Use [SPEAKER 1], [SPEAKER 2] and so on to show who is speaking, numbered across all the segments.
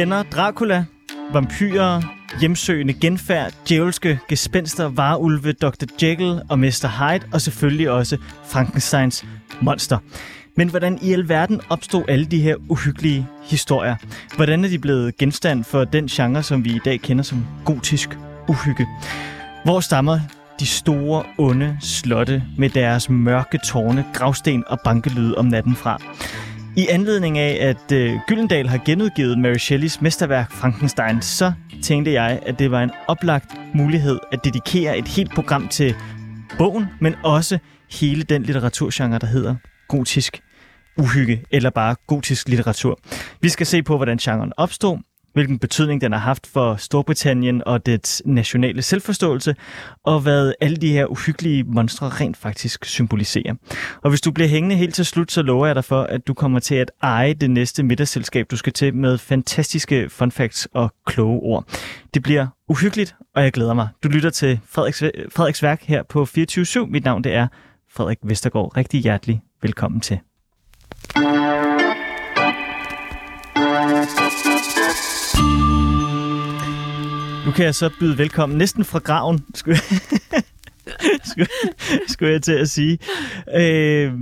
[SPEAKER 1] kender Dracula, vampyrer, hjemsøgende genfærd, djævelske gespenster, varulve, Dr. Jekyll og Mr. Hyde, og selvfølgelig også Frankensteins monster. Men hvordan i alverden opstod alle de her uhyggelige historier? Hvordan er de blevet genstand for den genre, som vi i dag kender som gotisk uhygge? Hvor stammer de store, onde slotte med deres mørke tårne, gravsten og bankelyde om natten fra? I anledning af, at øh, Gyldendal har genudgivet Mary Shelleys mesterværk Frankenstein, så tænkte jeg, at det var en oplagt mulighed at dedikere et helt program til bogen, men også hele den litteraturgenre, der hedder gotisk uhygge, eller bare gotisk litteratur. Vi skal se på, hvordan genren opstod, hvilken betydning den har haft for Storbritannien og dets nationale selvforståelse, og hvad alle de her uhyggelige monstre rent faktisk symboliserer. Og hvis du bliver hængende helt til slut, så lover jeg dig for, at du kommer til at eje det næste middagsselskab, du skal til med fantastiske fun facts og kloge ord. Det bliver uhyggeligt, og jeg glæder mig. Du lytter til Frederiks, Frederiks Værk her på 24 Mit navn det er Frederik Vestergaard. Rigtig hjertelig velkommen til. Nu kan jeg så byde velkommen næsten fra graven, skulle jeg, skulle, skulle jeg til at sige. Øh,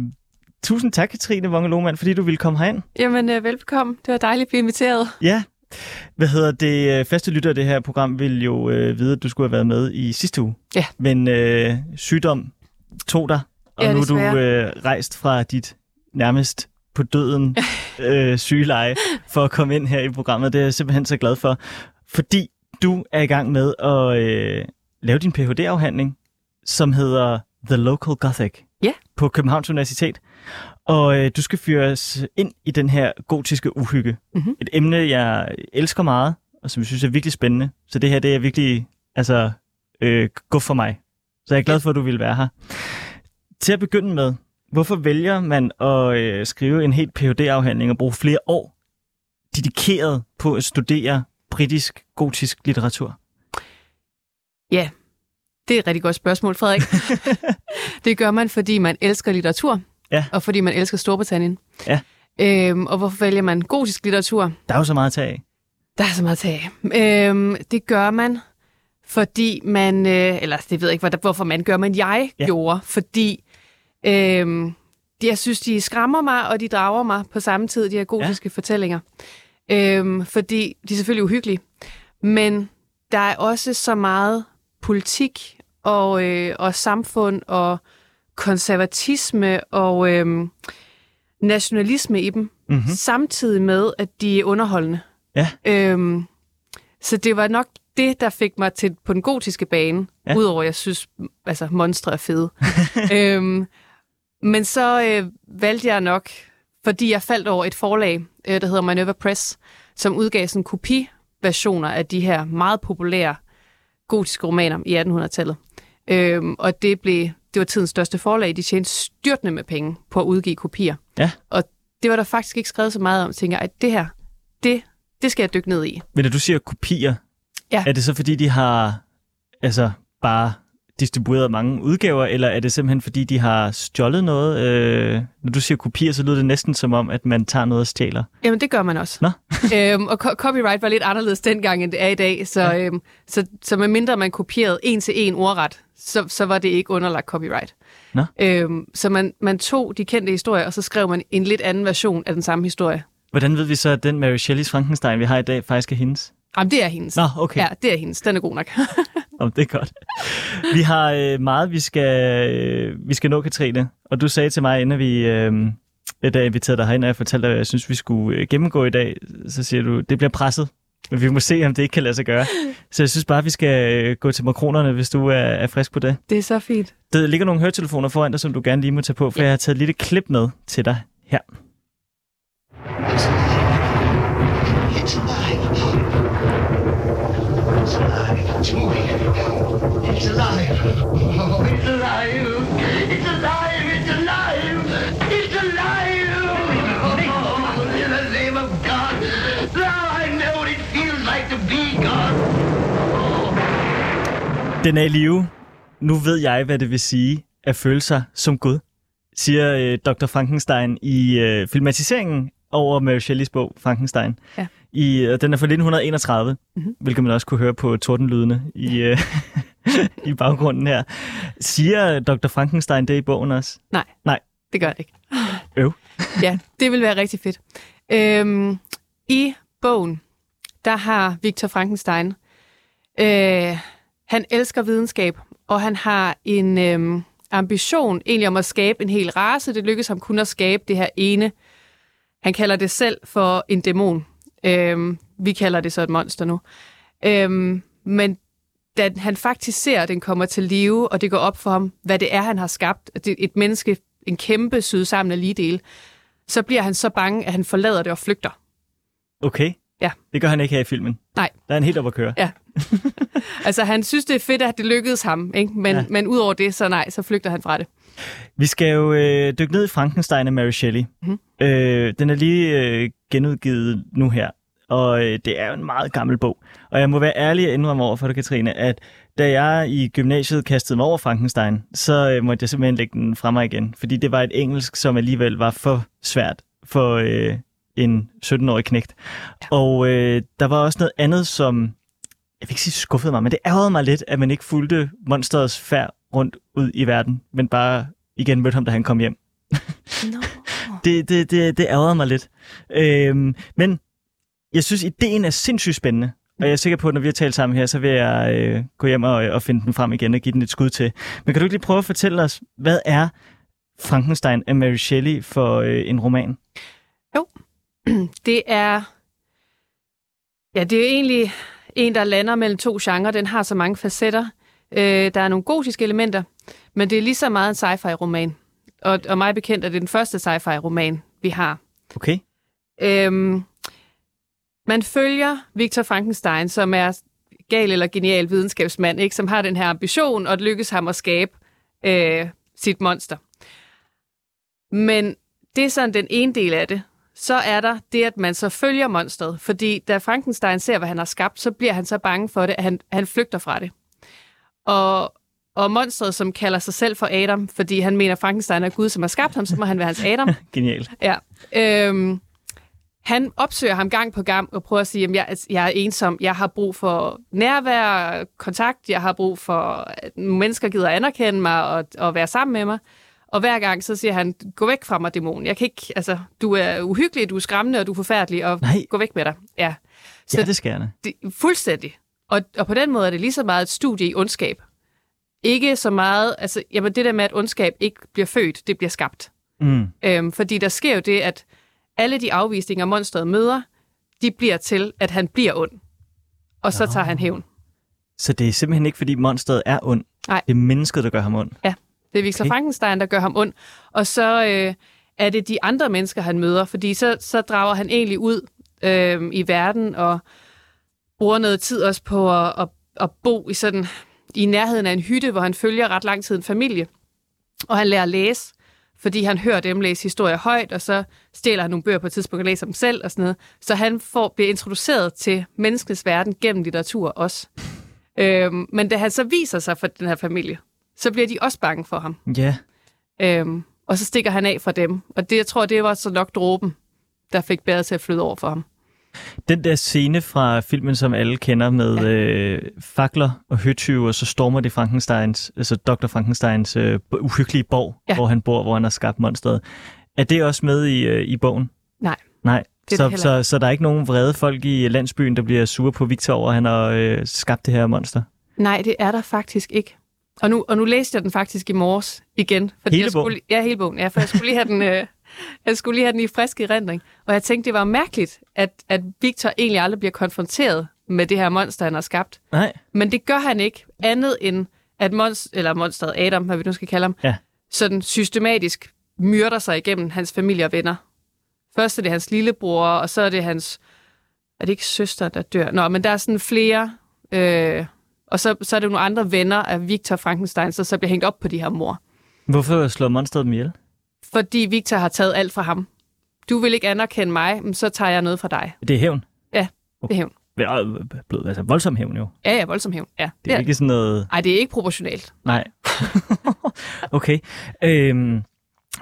[SPEAKER 1] tusind tak, Katrine Vonge Lohmann, fordi du ville komme herind.
[SPEAKER 2] Jamen, øh, velbekomme. Det var dejligt at blive inviteret.
[SPEAKER 1] Ja. Hvad hedder det? Faste lytter af det her program vil jo øh, vide, at du skulle have været med i sidste uge.
[SPEAKER 2] Ja.
[SPEAKER 1] Men øh, sygdom tog dig, og
[SPEAKER 2] Ja,
[SPEAKER 1] nu er du øh, rejst fra dit nærmest på døden øh, sygeleje for at komme ind her i programmet. Det er jeg simpelthen så glad for. Fordi du er i gang med at øh, lave din Ph.D.-afhandling, som hedder The Local Gothic
[SPEAKER 2] Ja.
[SPEAKER 1] på Københavns Universitet. Og øh, du skal fyres ind i den her gotiske uhygge.
[SPEAKER 2] Mhm.
[SPEAKER 1] Et emne, jeg elsker meget, og som jeg synes er virkelig spændende. Så det her, det er virkelig, altså, øh, gå for mig. Så jeg er glad for, at du vil være her. Til at begynde med, hvorfor vælger man at øh, skrive en helt Ph.D.-afhandling og bruge flere år dedikeret på at studere britisk gotisk litteratur?
[SPEAKER 2] Det er et rigtig godt spørgsmål, Frederik. det gør man, fordi man elsker litteratur,
[SPEAKER 1] Ja.
[SPEAKER 2] og fordi man elsker Storbritannien.
[SPEAKER 1] Ja.
[SPEAKER 2] Øhm, og hvorfor vælger man gotisk litteratur?
[SPEAKER 1] Der er jo så meget at tage af.
[SPEAKER 2] Der er så meget at tage af. Øhm, det gør man, fordi man... Øh, eller det ved jeg ikke, hvor- hvorfor man gør, men jeg
[SPEAKER 1] Ja.
[SPEAKER 2] ja. gjorde, fordi... Øhm, jeg synes, de skræmmer mig, og de drager mig på samme tid, de her gotiske ja. fortællinger. Øhm, fordi de er selvfølgelig uhyggelige. Men der er også så meget politik og, øh, og samfund og konservatisme og øh, nationalisme i dem,
[SPEAKER 1] Mm-hmm.
[SPEAKER 2] samtidig med, at de er underholdende.
[SPEAKER 1] Ja.
[SPEAKER 2] Øhm, så det var nok det, der fik mig til på den gotiske bane,
[SPEAKER 1] Ja.
[SPEAKER 2] udover at jeg synes, altså monstre er fede. øhm, men så øh, valgte jeg nok, fordi jeg faldt over et forlag, øh, der hedder Minerva Press, som udgav sådan kopiversioner af de her meget populære gotiske romaner i 1800-tallet. Øhm, og det blev det var tidens største forlag. De tjente styrtende med penge på at udgive kopier.
[SPEAKER 1] Ja.
[SPEAKER 2] Og det var der faktisk ikke skrevet så meget om. Jeg tænker, at det her, det, det skal jeg dykke ned i.
[SPEAKER 1] Men når du siger kopier,
[SPEAKER 2] Ja.
[SPEAKER 1] er det så fordi, de har altså bare distribueret mange udgaver, eller er det simpelthen fordi, de har stjålet noget? Øh, når du siger kopier, så lyder det næsten som om, at man tager noget og stjæler.
[SPEAKER 2] Jamen, det gør man også.
[SPEAKER 1] Nå.
[SPEAKER 2] øhm, og co- copyright var lidt anderledes dengang, end det er i dag. Så,
[SPEAKER 1] Ja.
[SPEAKER 2] øhm, så, så medmindre man kopierede en til en ordret, så, så var det ikke underlagt copyright.
[SPEAKER 1] Nå.
[SPEAKER 2] Øhm, så man, man tog de kendte historier, og så skrev man en lidt anden version af den samme historie.
[SPEAKER 1] Hvordan ved vi så, at den Mary Shelleys Frankenstein, vi har i dag, faktisk er hendes?
[SPEAKER 2] Jamen, det er hendes.
[SPEAKER 1] Nå, okay.
[SPEAKER 2] Ja, det er hendes. Den er god nok.
[SPEAKER 1] Om det er godt. Vi har øh, meget, vi skal, øh, vi skal nå, Katrine. Og du sagde til mig, inden vi, øh, da jeg inviterede dig herind, og jeg fortalte dig, hvad jeg synes, vi skulle øh, gennemgå i dag, så siger du, det bliver presset. Men vi må se, om det ikke kan lade sig gøre. Så jeg synes bare, vi skal øh, gå til makronerne, hvis du er, er frisk på det.
[SPEAKER 2] det er så fint.
[SPEAKER 1] Der ligger nogle høretelefoner foran dig, som du gerne lige må tage på, for
[SPEAKER 2] Ja.
[SPEAKER 1] jeg har taget et lille klip med til dig her.
[SPEAKER 3] It's alive. It's alive. It's moving. It's alive. Oh, it's alive. It's alive. It's alive. It's alive. Oh, in the name of God. Now I know what it feels like to be God.
[SPEAKER 1] Den er i live. Nu ved jeg, hvad det vil sige at føle sig som Gud, siger øh, Dr. Frankenstein i øh, filmatiseringen over Mary Shelleys bog Frankenstein.
[SPEAKER 2] Ja
[SPEAKER 1] i, og den er fra 1931,
[SPEAKER 2] Mhm.
[SPEAKER 1] mm-hmm. hvilket man også kunne høre på tordenlydene i, øh, i baggrunden her. Siger Dr. Frankenstein det i bogen også?
[SPEAKER 2] Nej.
[SPEAKER 1] Nej.
[SPEAKER 2] Det gør det ikke.
[SPEAKER 1] Øv.
[SPEAKER 2] ja, det vil være rigtig fedt. Øhm, I bogen, der har Victor Frankenstein, øh, han elsker videnskab, og han har en øh, ambition egentlig om at skabe en hel race. Det lykkes ham kun at skabe det her ene. Han kalder det selv for en dæmon. Øh, vi kalder det så et monster nu. Øh, men da han faktisk ser, at den kommer til live, og det går op for ham, hvad det er, han har skabt, det et menneske, en kæmpe syde sammen af lige dele, så bliver han så bange, at han forlader det og flygter.
[SPEAKER 1] Okay.
[SPEAKER 2] Ja.
[SPEAKER 1] Det gør han ikke her i filmen.
[SPEAKER 2] Nej.
[SPEAKER 1] Der er han helt op at køre.
[SPEAKER 2] Ja. Altså, han synes, det er fedt, at det lykkedes ham, ikke? Men,
[SPEAKER 1] Ja.
[SPEAKER 2] men udover det, så nej, så flygter han fra det.
[SPEAKER 1] Vi skal jo øh, dykke ned i Frankenstein af Mary Shelley.
[SPEAKER 2] Mhm.
[SPEAKER 1] Øh, den er lige øh, genudgivet nu her, og øh, det er jo en meget gammel bog. Og jeg må være ærlig og indrømme over for dig, Katrine, at da jeg i gymnasiet kastede mig over Frankenstein, så øh, måtte jeg simpelthen lægge den fra mig igen, fordi det var et engelsk, som alligevel var for svært for øh, en 17-årig knægt. Ja. Og øh, der var også noget andet, som jeg vil ikke sige skuffede mig, men det ærgerede mig lidt, at man ikke fulgte monsterets færd rundt ud i verden, men bare igen mødte ham, da han kom hjem.
[SPEAKER 2] No.
[SPEAKER 1] Det, det, det, det ærgerede mig lidt. Øhm, men jeg synes, ideen er sindssygt spændende. Og jeg er sikker på, at når vi har talt sammen her, så vil jeg øh, gå hjem og, og finde den frem igen og give den et skud til. Men kan du ikke lige prøve at fortælle os, hvad er Frankenstein af Mary Shelley for øh, en roman?
[SPEAKER 2] Det er... Ja, det er egentlig en, der lander mellem to genrer. Den har så mange facetter. Øh, der er nogle gotiske elementer, men det er lige så meget en sci-fi-roman. Og, og mig bekendt er det den første sci-fi-roman, vi har.
[SPEAKER 1] Okay?
[SPEAKER 2] Øhm, man følger Victor Frankenstein, som er gal eller genial videnskabsmand, ikke? som har den her ambition, og det lykkes ham at skabe øh, sit monster. Men det er sådan den ene del af det. Så er der det, at man så følger monstret, fordi da Frankenstein ser, hvad han har skabt, så bliver han så bange for det, at han, han flygter fra det. Og, og monstret, som kalder sig selv for Adam, fordi han mener, at Frankenstein er Gud, som har skabt ham, så må han være hans Adam.
[SPEAKER 1] Genial.
[SPEAKER 2] Ja. Øhm, han opsøger ham gang på gang og prøver at sige, at jeg, jeg er ensom, jeg har brug for nærvær, kontakt, jeg har brug for, at mennesker gider anerkende mig og, og være sammen med mig. Og hver gang så siger han, gå væk fra mig, dæmon. Jeg kan ikke, altså, du er uhyggelig, du er skræmmende, og du er forfærdelig, og
[SPEAKER 1] Nej.
[SPEAKER 2] gå væk med dig. Ja.
[SPEAKER 1] Så... Ja, det da.
[SPEAKER 2] det, fuldstændig. Og, og på den måde er det lige så meget et studie i ondskab. Ikke så meget, altså, jamen det der med, at ondskab ikke bliver født, det bliver skabt.
[SPEAKER 1] Mm.
[SPEAKER 2] Øhm, fordi der sker jo det, at alle de afvisninger, monstret møder, de bliver til, at han bliver ond. Og så tager han hævn.
[SPEAKER 1] Så det er simpelthen ikke, fordi monsteret er ond.
[SPEAKER 2] Nej.
[SPEAKER 1] Det er mennesket, der gør ham ond.
[SPEAKER 2] Det er Victor
[SPEAKER 1] okay.
[SPEAKER 2] Frankenstein, der gør ham ond. Og så øh, er det de andre mennesker, han møder, fordi så, så drager han egentlig ud øh, i verden og bruger noget tid også på at, at, at bo i sådan i nærheden af en hytte, hvor han følger ret lang tid en familie. Og han lærer at læse, fordi han hører dem læse historier højt, og så stjæler han nogle bøger på et tidspunkt og læser dem selv og sådan noget. Så han får, bliver introduceret til menneskets verden gennem litteratur også. Øhm, men da han så viser sig for den her familie, så bliver de også bange for ham.
[SPEAKER 1] Ja.
[SPEAKER 2] Øhm, og så stikker han af fra dem. Og det, jeg tror, det var så nok dråben, der fik bæret til at flyde over for ham.
[SPEAKER 1] Den der scene fra filmen, som alle kender med ja. øh, fakler og høtyve, og så stormer det Frankensteins, altså Dr. Frankensteins øh, uhyggelige borg, ja. Hvor han bor, hvor han har skabt monsteret. Er det også med i, øh, i bogen?
[SPEAKER 2] Nej.
[SPEAKER 1] Nej.
[SPEAKER 2] Det
[SPEAKER 1] så,
[SPEAKER 2] det
[SPEAKER 1] så, så der er ikke nogen vrede folk i landsbyen, der bliver sure på Victor over, at han har øh, skabt det her monster?
[SPEAKER 2] Nej, det er der faktisk ikke. Og nu, og nu læste jeg den faktisk i morges igen. Fordi
[SPEAKER 1] Hele
[SPEAKER 2] jeg skulle,
[SPEAKER 1] bogen?
[SPEAKER 2] Ja, hele bogen. Ja, for jeg skulle lige have den, øh, jeg skulle lige have den i frisk erindring. Og jeg tænkte, det var mærkeligt, at, at Victor egentlig aldrig bliver konfronteret med det her monster, han har skabt.
[SPEAKER 1] Nej.
[SPEAKER 2] Men det gør han ikke, andet end at monst- eller monsteret Adam, hvad vi nu skal kalde ham,
[SPEAKER 1] Ja.
[SPEAKER 2] sådan systematisk myrder sig igennem hans familie og venner. Først er det hans lillebror, og så er det hans... Er det ikke søster, der dør? Nå, men der er sådan flere... Øh, og så, så er det nogle andre venner af Victor Frankenstein, så, så bliver hængt op på de her mor.
[SPEAKER 1] Hvorfor slår monsteret dem ihjel?
[SPEAKER 2] Fordi Victor har taget alt fra ham. Du vil ikke anerkende mig, men så tager jeg noget fra dig.
[SPEAKER 1] Det er hævn.
[SPEAKER 2] Det er hævn.
[SPEAKER 1] Ja, blod, altså voldsom hævn jo.
[SPEAKER 2] Ja, ja, voldsom hævn. Ja,
[SPEAKER 1] Det er
[SPEAKER 2] ja.
[SPEAKER 1] ikke sådan noget...
[SPEAKER 2] Ej, det er ikke proportionalt.
[SPEAKER 1] Nej. okay. Øhm,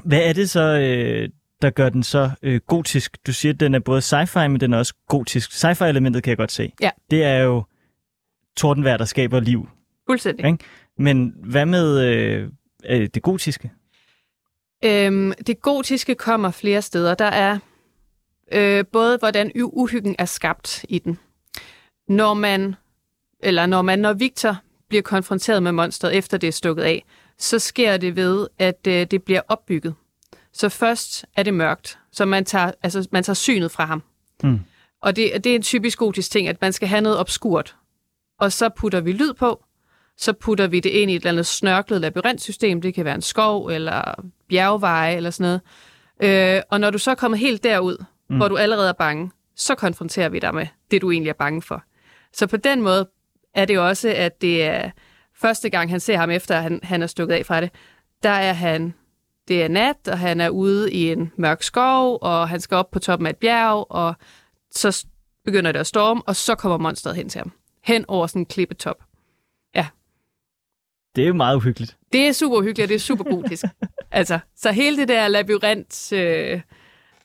[SPEAKER 1] hvad er det så, øh, der gør den så øh, gotisk? Du siger, at den er både sci-fi, men den er også gotisk. Sci-fi-elementet kan jeg godt se.
[SPEAKER 2] Ja.
[SPEAKER 1] Det er jo tordenvejr, der skaber liv.
[SPEAKER 2] Fuldstændig.
[SPEAKER 1] Ikke? Men hvad med øh, øh, det gotiske?
[SPEAKER 2] Øhm, det gotiske kommer flere steder. Der er øh, både, hvordan uhyggen er skabt i den. Når man, eller når man, når Victor bliver konfronteret med monsteret, efter det er stukket af, så sker det ved, at øh, det bliver opbygget. Så først er det mørkt, så man tager, altså, man tager synet fra ham.
[SPEAKER 1] Mm.
[SPEAKER 2] Og det, det er en typisk gotisk ting, at man skal have noget obskurt. Og så putter vi lyd på, så putter vi det ind i et eller andet snørklet labyrintsystem. Det kan være en skov eller bjergveje eller sådan noget. Øh, og når du så er kommet helt derud, mm. hvor du allerede er bange, så konfronterer vi dig med det, du egentlig er bange for. Så på den måde er det også, at det er første gang, han ser ham efter, at han, han er stukket af fra det, der er han, det er nat, og han er ude i en mørk skov, og han skal op på toppen af et bjerg, og så begynder det at storme, og så kommer monsteret hen til ham. Hen over sådan en klippetop.
[SPEAKER 1] Det er jo meget uhyggeligt.
[SPEAKER 2] Det er super hyggeligt, og det er super gotisk. altså, så hele det der labyrint øh,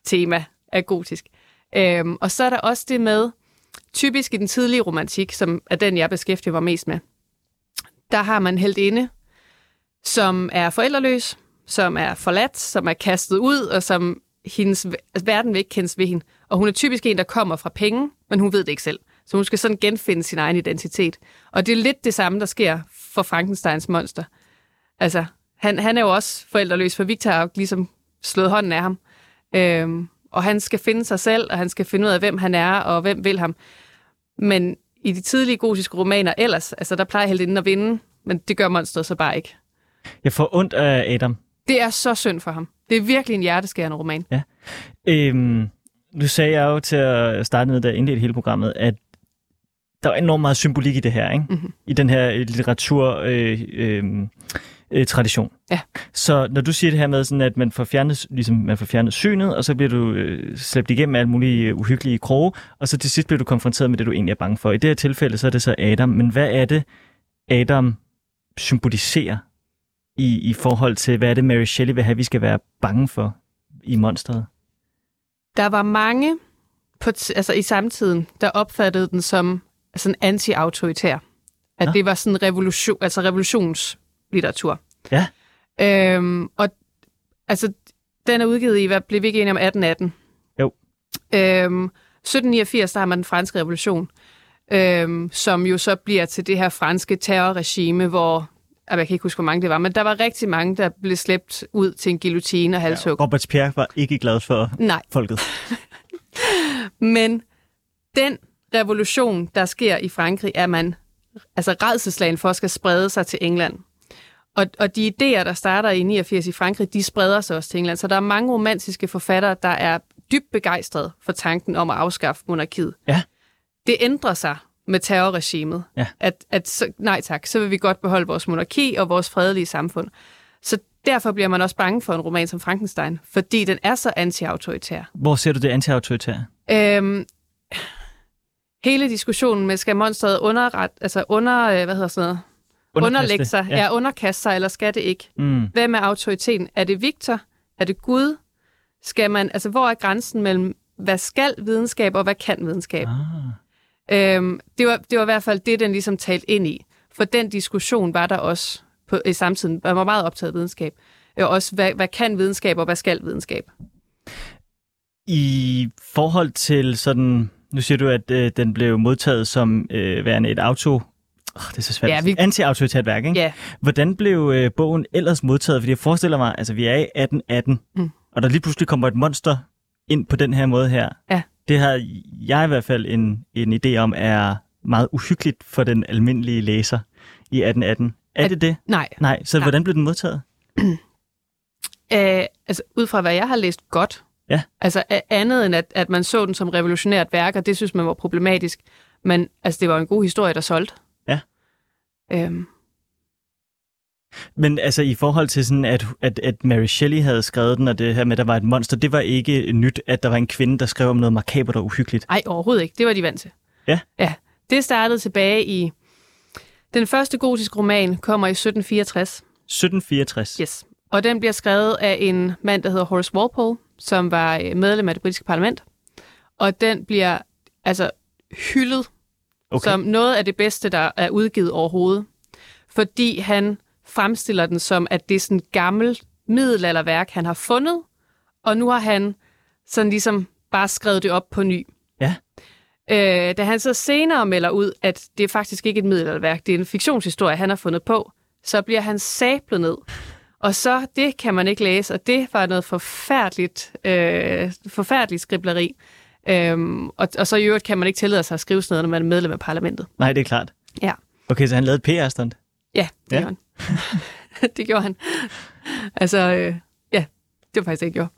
[SPEAKER 2] tema er gotisk. Øhm, og så er der også det med, typisk i den tidlige romantik, som er den, jeg beskæftiger mig mest med, der har man helt inde, som er forældreløs, som er forladt, som er kastet ud, og som hendes altså, verden vil ikke kendes ved hende. Og hun er typisk en, der kommer fra penge, men hun ved det ikke selv. Så hun skal sådan genfinde sin egen identitet. Og det er lidt det samme, der sker for Frankensteins monster. Altså, han, han er jo også forældreløs, for Victor har ligesom slået hånden af ham. Øhm, og han skal finde sig selv, og han skal finde ud af, hvem han er, og hvem vil ham. Men i de tidlige gotiske romaner ellers, altså der plejer heldinden at vinde, men det gør monsteret så bare ikke.
[SPEAKER 1] Jeg får ondt af Adam.
[SPEAKER 2] Det er så synd for ham. Det er virkelig en hjerteskærende roman.
[SPEAKER 1] Øhm, nu sagde jeg jo til at starte med, da jeg indledte hele programmet, at der er enormt meget symbolik i det her, ikke?
[SPEAKER 2] Mhm.
[SPEAKER 1] I den her litteratur øh, øh, øh, tradition.
[SPEAKER 2] Ja.
[SPEAKER 1] Så når du siger det her med, sådan, at man får, fjernet, ligesom, man får fjernet synet, og så bliver du øh, slæbt igennem alle mulige øh, uhyggelige kroge, og så til sidst bliver du konfronteret med det, du egentlig er bange for. I det her tilfælde, så er det så Adam. Men hvad er det, Adam symboliserer i, i forhold til, hvad er det, Mary Shelley vil have, vi skal være bange for i monsteret?
[SPEAKER 2] Der var mange på altså i samtiden, der opfattede den som sådan anti-autoritær. At
[SPEAKER 1] Nå.
[SPEAKER 2] det var sådan revolution, altså revolutionslitteratur.
[SPEAKER 1] Ja.
[SPEAKER 2] Øhm, og altså, den er udgivet i, hvad blev vi ikke enige om, 1818?
[SPEAKER 1] Jo.
[SPEAKER 2] Øhm, 1789, der har man den franske revolution, øhm, som jo så bliver til det her franske terrorregime, hvor jeg kan ikke huske, hvor mange det var, men der var rigtig mange, der blev slæbt ud til en guillotine og halshug. Ja.
[SPEAKER 1] Robert Pierre var ikke glad for
[SPEAKER 2] Nej,
[SPEAKER 1] folket.
[SPEAKER 2] Men den revolution, der sker i Frankrig, er man altså redselslagen for, skal sprede sig til England. Og, og de idéer, der starter i 89 i Frankrig, de spreder sig også til England. Så der er mange romantiske forfattere, der er dybt begejstrede for tanken om at afskaffe monarkiet.
[SPEAKER 1] Ja.
[SPEAKER 2] Det ændrer sig med terrorregimet.
[SPEAKER 1] Ja.
[SPEAKER 2] At, at så, nej tak, så vil vi godt beholde vores monarki og vores fredelige samfund. Så derfor bliver man også bange for en roman som Frankenstein, fordi den er så anti-autoritær.
[SPEAKER 1] Hvor ser du det anti-autoritære?
[SPEAKER 2] Øhm, hele diskussionen med, skal monsteret underret, altså under, øh, hvad hedder sådan noget, underlægge sig, ja. ja, underkaste sig, eller skal det ikke?
[SPEAKER 1] Mm.
[SPEAKER 2] Hvem er autoriteten? Er det Victor? Er det Gud? Skal man, altså hvor er grænsen mellem, hvad skal videnskab, og hvad kan videnskab?
[SPEAKER 1] Ah.
[SPEAKER 2] Øhm, det, var, det var i hvert fald det, den ligesom talte ind i. For den diskussion var der også på, i samtiden. Man var meget optaget af videnskab. Og også, hvad, hvad kan videnskab, og hvad skal videnskab?
[SPEAKER 1] I forhold til sådan... Nu siger du, at øh, den blev modtaget som øh, værende et auto... Oh, det er så svært.
[SPEAKER 2] Ja, vi-
[SPEAKER 1] Anti-autoritært værk, ikke?
[SPEAKER 2] Ja,
[SPEAKER 1] Hvordan blev øh, bogen ellers modtaget? Fordi jeg forestiller mig, altså vi er i 1818,
[SPEAKER 2] Mm.
[SPEAKER 1] og der lige pludselig kommer et monster ind på den her måde her.
[SPEAKER 2] Ja.
[SPEAKER 1] Det har jeg i hvert fald en, en idé om, er meget uhyggeligt for den almindelige læser i 1818. Er
[SPEAKER 2] At-
[SPEAKER 1] det det?
[SPEAKER 2] nej.
[SPEAKER 1] Nej, så
[SPEAKER 2] Nej.
[SPEAKER 1] hvordan blev den modtaget?
[SPEAKER 2] Øh, altså, ud fra hvad jeg har læst godt.
[SPEAKER 1] Ja.
[SPEAKER 2] Altså andet end, at, at man så den som revolutionært værk, og det synes man var problematisk. Men altså, det var en god historie, der solgte. Øhm,
[SPEAKER 1] Men altså i forhold til sådan, at, at, at Mary Shelley havde skrevet den, og det her med, at der var et monster, det var ikke nyt, at der var en kvinde, der skrev om noget makabert og uhyggeligt.
[SPEAKER 2] ej, overhovedet ikke. Det var de vant til.
[SPEAKER 1] Ja.
[SPEAKER 2] Ja. Det startede tilbage i... Den første gotiske roman kommer i 1764.
[SPEAKER 1] 1764.
[SPEAKER 2] Yes. Og den bliver skrevet af en mand, der hedder Horace Walpole, som var øh, medlem af det britiske parlament. Og den bliver altså hyldet okay. som noget af det bedste, der er udgivet overhovedet. Fordi han fremstiller den som, at det er sådan et gammelt middelalderværk, han har fundet, og nu har han sådan ligesom bare skrevet det op på ny.
[SPEAKER 1] Ja.
[SPEAKER 2] Øh, da han så senere melder ud, at det er faktisk ikke et middelalderværk, det er en fiktionshistorie, han har fundet på, så bliver han sablet ned. Og så, det kan man ikke læse, og det var noget forfærdeligt, øh, forfærdeligt skribleri. Øhm, og, og så i øvrigt kan man ikke tillade sig at skrive sådan noget, når man er medlem af parlamentet.
[SPEAKER 1] Nej, det er klart.
[SPEAKER 2] Ja.
[SPEAKER 1] Okay, så han lavede PR-stunt.
[SPEAKER 2] Ja, det
[SPEAKER 1] Ja.
[SPEAKER 2] gjorde han. det gjorde han. Altså, øh, ja, det var faktisk det, jeg gjorde.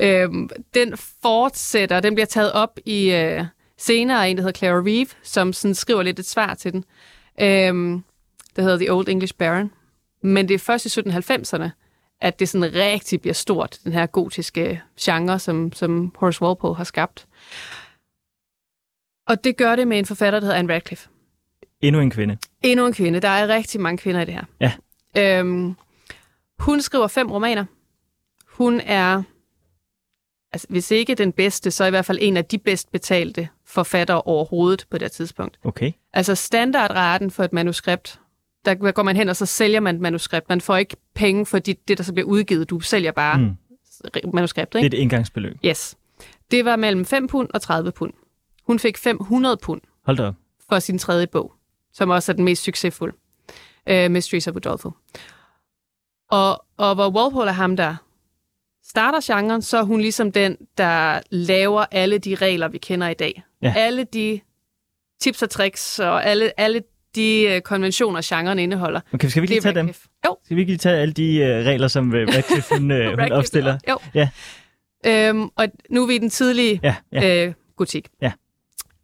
[SPEAKER 2] Øhm, den fortsætter, den bliver taget op i øh, senere en, der hedder Clara Reeve, som sådan skriver lidt et svar til den. Øhm, der hedder The Old English Baron. Men det er først i 1790'erne, at det sådan rigtig bliver stort, den her gotiske genre, som, som Horace Walpole har skabt. Og det gør det med en forfatter, der hedder Anne Radcliffe.
[SPEAKER 1] Endnu en kvinde.
[SPEAKER 2] Endnu en kvinde. Der er rigtig mange kvinder i det her.
[SPEAKER 1] Ja.
[SPEAKER 2] Øhm, hun skriver fem romaner. Hun er, altså hvis ikke den bedste, så i hvert fald en af de bedst betalte forfattere overhovedet på det tidspunkt.
[SPEAKER 1] Okay.
[SPEAKER 2] Altså standardraten for et manuskript, der går man hen, og så sælger man et manuskript. Man får ikke penge for det, det der så bliver udgivet. Du sælger bare
[SPEAKER 1] Mm.
[SPEAKER 2] manuskriptet,
[SPEAKER 1] Det er
[SPEAKER 2] ikke?
[SPEAKER 1] et indgangsbeløb.
[SPEAKER 2] Yes. Det var mellem 5 pund og 30 pund. Hun fik 500 pund
[SPEAKER 1] Hold da op.
[SPEAKER 2] for sin tredje bog, som også er den mest succesfulde, uh, Mysteries of Udolpho. Og, og hvor Walpole er ham, der starter genren, så er hun ligesom den, der laver alle de regler, vi kender i dag.
[SPEAKER 1] Ja.
[SPEAKER 2] Alle de tips og tricks og alle, alle de uh, konventioner, genren indeholder.
[SPEAKER 1] Okay, skal vi ikke lige
[SPEAKER 2] Det
[SPEAKER 1] tage dem?
[SPEAKER 2] Jo,
[SPEAKER 1] Skal vi ikke lige tage alle de uh, regler, som uh, Radcliffe hun, uh, hun opstiller?
[SPEAKER 2] Jo.
[SPEAKER 1] Ja.
[SPEAKER 2] Øhm, og nu er vi i den tidlige
[SPEAKER 1] Ja, ja,
[SPEAKER 2] øh, gotik.
[SPEAKER 1] Ja.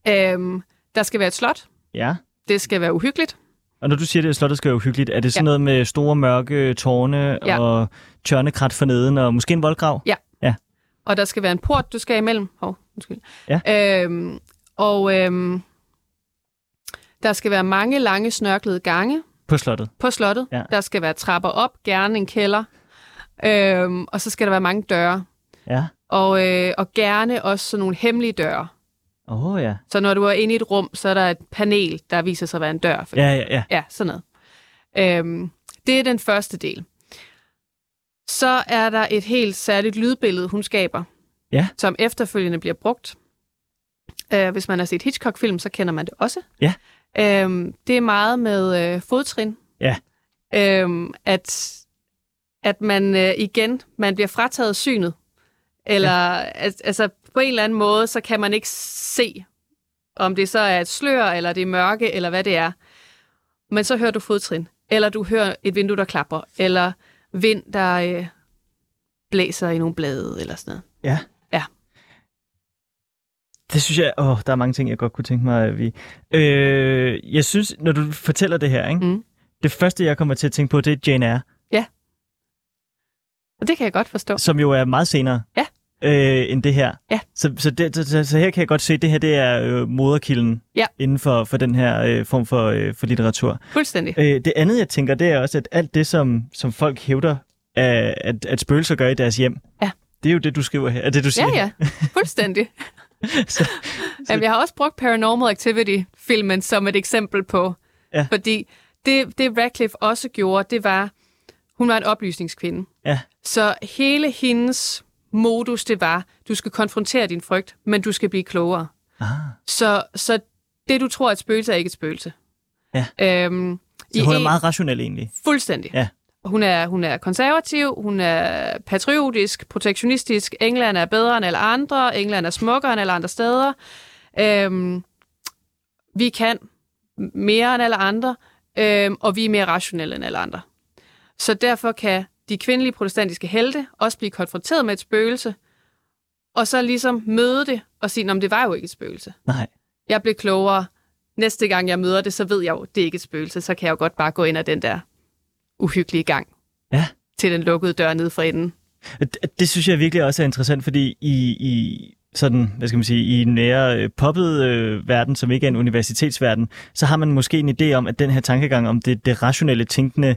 [SPEAKER 2] Øhm, der skal være et slot.
[SPEAKER 1] ja.
[SPEAKER 2] Det skal være uhyggeligt.
[SPEAKER 1] Og når du siger, at slottet skal være uhyggeligt, er det sådan
[SPEAKER 2] Ja.
[SPEAKER 1] noget med store mørke tårne
[SPEAKER 2] Ja.
[SPEAKER 1] og tørnekrat for neden og måske en voldgrav?
[SPEAKER 2] Og der skal være en port, du skal imellem. Hov, undskyld.
[SPEAKER 1] Ja.
[SPEAKER 2] Øhm, og øhm, der skal være mange lange snørklede gange
[SPEAKER 1] På slottet?
[SPEAKER 2] på slottet.
[SPEAKER 1] Ja.
[SPEAKER 2] Der skal være trapper op, gerne en kælder. Øhm, og så skal der være mange døre.
[SPEAKER 1] Ja.
[SPEAKER 2] Og, øh, og gerne også sådan nogle hemmelige døre.
[SPEAKER 1] Åh, oh, ja.
[SPEAKER 2] Så når du er inde i et rum, så er der et panel, der viser sig at være en dør. For
[SPEAKER 1] Ja, ja, ja.
[SPEAKER 2] Ja, sådan noget. Øhm, det er den første del. Så er der et helt særligt lydbillede, hun skaber,
[SPEAKER 1] Ja.
[SPEAKER 2] som efterfølgende bliver brugt. Øh, hvis man har set Hitchcock-film, så kender man det også.
[SPEAKER 1] Ja.
[SPEAKER 2] Øhm, det er meget med øh, fodtrin.
[SPEAKER 1] Ja.
[SPEAKER 2] Øhm, at, at man øh, igen, man bliver frataget synet. Eller at, altså på en eller anden måde, så kan man ikke se, om det så er et slør, eller det er mørke, eller hvad det er. Men så hører du fodtrin, eller du hører et vindue, der klapper, eller vind, der øh, blæser i nogle blade, eller sådan noget.
[SPEAKER 1] Ja.
[SPEAKER 2] Ja.
[SPEAKER 1] Det synes jeg, åh, der er mange ting, jeg godt kunne tænke mig, at vi... Øh, jeg synes, når du fortæller det her, ikke?
[SPEAKER 2] Mm.
[SPEAKER 1] det første, jeg kommer til at tænke på, det er Jane Eyre,
[SPEAKER 2] Og det kan jeg godt forstå.
[SPEAKER 1] som jo er meget senere
[SPEAKER 2] Ja.
[SPEAKER 1] øh, end det her.
[SPEAKER 2] Ja.
[SPEAKER 1] Så, så, det, så, så, her kan jeg godt se, at det her det er øh, moderkilden
[SPEAKER 2] Ja.
[SPEAKER 1] inden for, for den her øh, form for, øh, for litteratur.
[SPEAKER 2] Fuldstændig.
[SPEAKER 1] Øh, det andet, jeg tænker, det er også, at alt det, som, som folk hævder, at, at, at spøgelser gør i deres hjem,
[SPEAKER 2] Ja.
[SPEAKER 1] det er jo det, du skriver her. Er det, du siger
[SPEAKER 2] Ja, ja. Fuldstændig.
[SPEAKER 1] så,
[SPEAKER 2] Jamen, jeg har også brugt Paranormal Activity-filmen som et eksempel på.
[SPEAKER 1] Ja.
[SPEAKER 2] Fordi det, det Radcliffe også gjorde, det var, hun var en oplysningskvinde.
[SPEAKER 1] Ja.
[SPEAKER 2] Så hele hendes modus, det var, du skal konfrontere din frygt, men du skal blive klogere.
[SPEAKER 1] ah,
[SPEAKER 2] Så, så det, du tror er et spøgelse, er ikke et spøgelse.
[SPEAKER 1] Ja.
[SPEAKER 2] Øhm,
[SPEAKER 1] så hun er meget rationel egentlig.
[SPEAKER 2] Fuldstændig.
[SPEAKER 1] Ja.
[SPEAKER 2] Hun er, hun er konservativ, hun er patriotisk, protektionistisk. England er bedre end alle andre. England er smukkere end alle andre steder. Øhm, vi kan mere end alle andre, øhm, og vi er mere rationelle end alle andre. Så derfor kan de kvindelige protestantiske helte også blive konfronteret med et spøgelse, og så ligesom møde det og sige, at det var jo ikke et spøgelse.
[SPEAKER 1] Nej.
[SPEAKER 2] Jeg blev klogere. Næste gang jeg møder det, så ved jeg jo, det er ikke et spøgelse. Så kan jeg jo godt bare gå ind ad den der uhyggelige gang.
[SPEAKER 1] Ja.
[SPEAKER 2] Til den lukkede dør nede for enden.
[SPEAKER 1] Det, det synes jeg virkelig også er interessant, fordi i, i sådan, hvad skal man sige, i en mere øh, poppet øh, verden, som ikke er en universitetsverden, så har man måske en idé om, at den her tankegang om det, det rationelle tænkende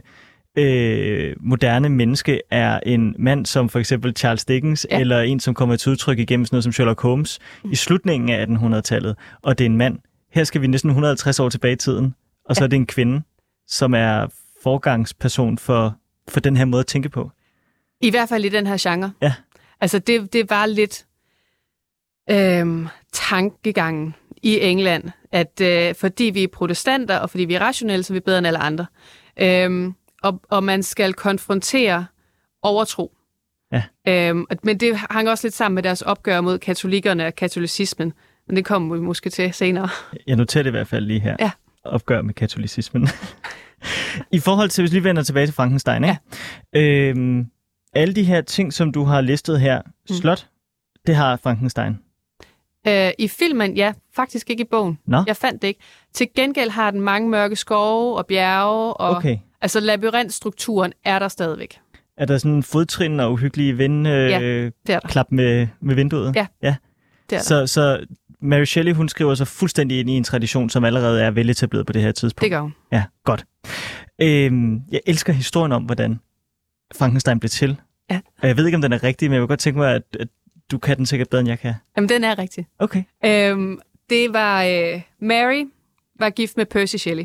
[SPEAKER 1] øh, moderne menneske er en mand som for eksempel Charles Dickens, ja. Eller en, som kommer til udtryk igennem sådan noget som Sherlock Holmes i slutningen af 1800-tallet, og det er en mand. Her skal vi næsten 150 år tilbage i tiden, og så
[SPEAKER 2] Ja.
[SPEAKER 1] er det en kvinde, som er forgangsperson for, for den her måde at tænke på.
[SPEAKER 2] I hvert fald i den her genre.
[SPEAKER 1] Ja.
[SPEAKER 2] Altså, det, det var lidt øhm, tankegangen i England, at øh, fordi vi er protestanter, og fordi vi er rationelle, så er vi bedre end alle andre. Øhm, og, og man skal konfrontere overtro.
[SPEAKER 1] Ja.
[SPEAKER 2] Øhm, men det hang også lidt sammen med deres opgør mod katolikkerne og katolicismen. Men det kommer vi måske til senere.
[SPEAKER 1] Jeg noterer det i hvert fald lige her.
[SPEAKER 2] Ja.
[SPEAKER 1] Opgør med katolicismen. I forhold til, hvis vi lige vender tilbage til Frankenstein, ikke? Ja. Øhm, alle de her ting, som du har listet her,
[SPEAKER 2] Mm.
[SPEAKER 1] slot, det har Frankenstein.
[SPEAKER 2] Øh, I filmen, ja, faktisk ikke i bogen.
[SPEAKER 1] Nå.
[SPEAKER 2] Jeg fandt det ikke. Til gengæld har den mange mørke skove og bjerge, og
[SPEAKER 1] Okay.
[SPEAKER 2] altså labyrintstrukturen er der stadigvæk.
[SPEAKER 1] Er der sådan fodtrin og uhyggelige vind, øh,
[SPEAKER 2] Ja. Det er der.
[SPEAKER 1] klap med, med vinduet?
[SPEAKER 2] Ja,
[SPEAKER 1] ja.
[SPEAKER 2] Det er der.
[SPEAKER 1] Så, så Mary Shelley, hun skriver sig fuldstændig ind i en tradition, som allerede er veletableret på det her tidspunkt.
[SPEAKER 2] Det gør hun.
[SPEAKER 1] Ja, godt. Øhm, jeg elsker historien om, hvordan Frankenstein blev til.
[SPEAKER 2] Ja.
[SPEAKER 1] Og jeg ved ikke, om den er rigtig, men jeg vil godt tænke mig, at, at du kan den sikkert bedre, end jeg kan.
[SPEAKER 2] Jamen, den er rigtig.
[SPEAKER 1] Okay.
[SPEAKER 2] Øhm, det var øh, Mary var gift med Percy Shelley.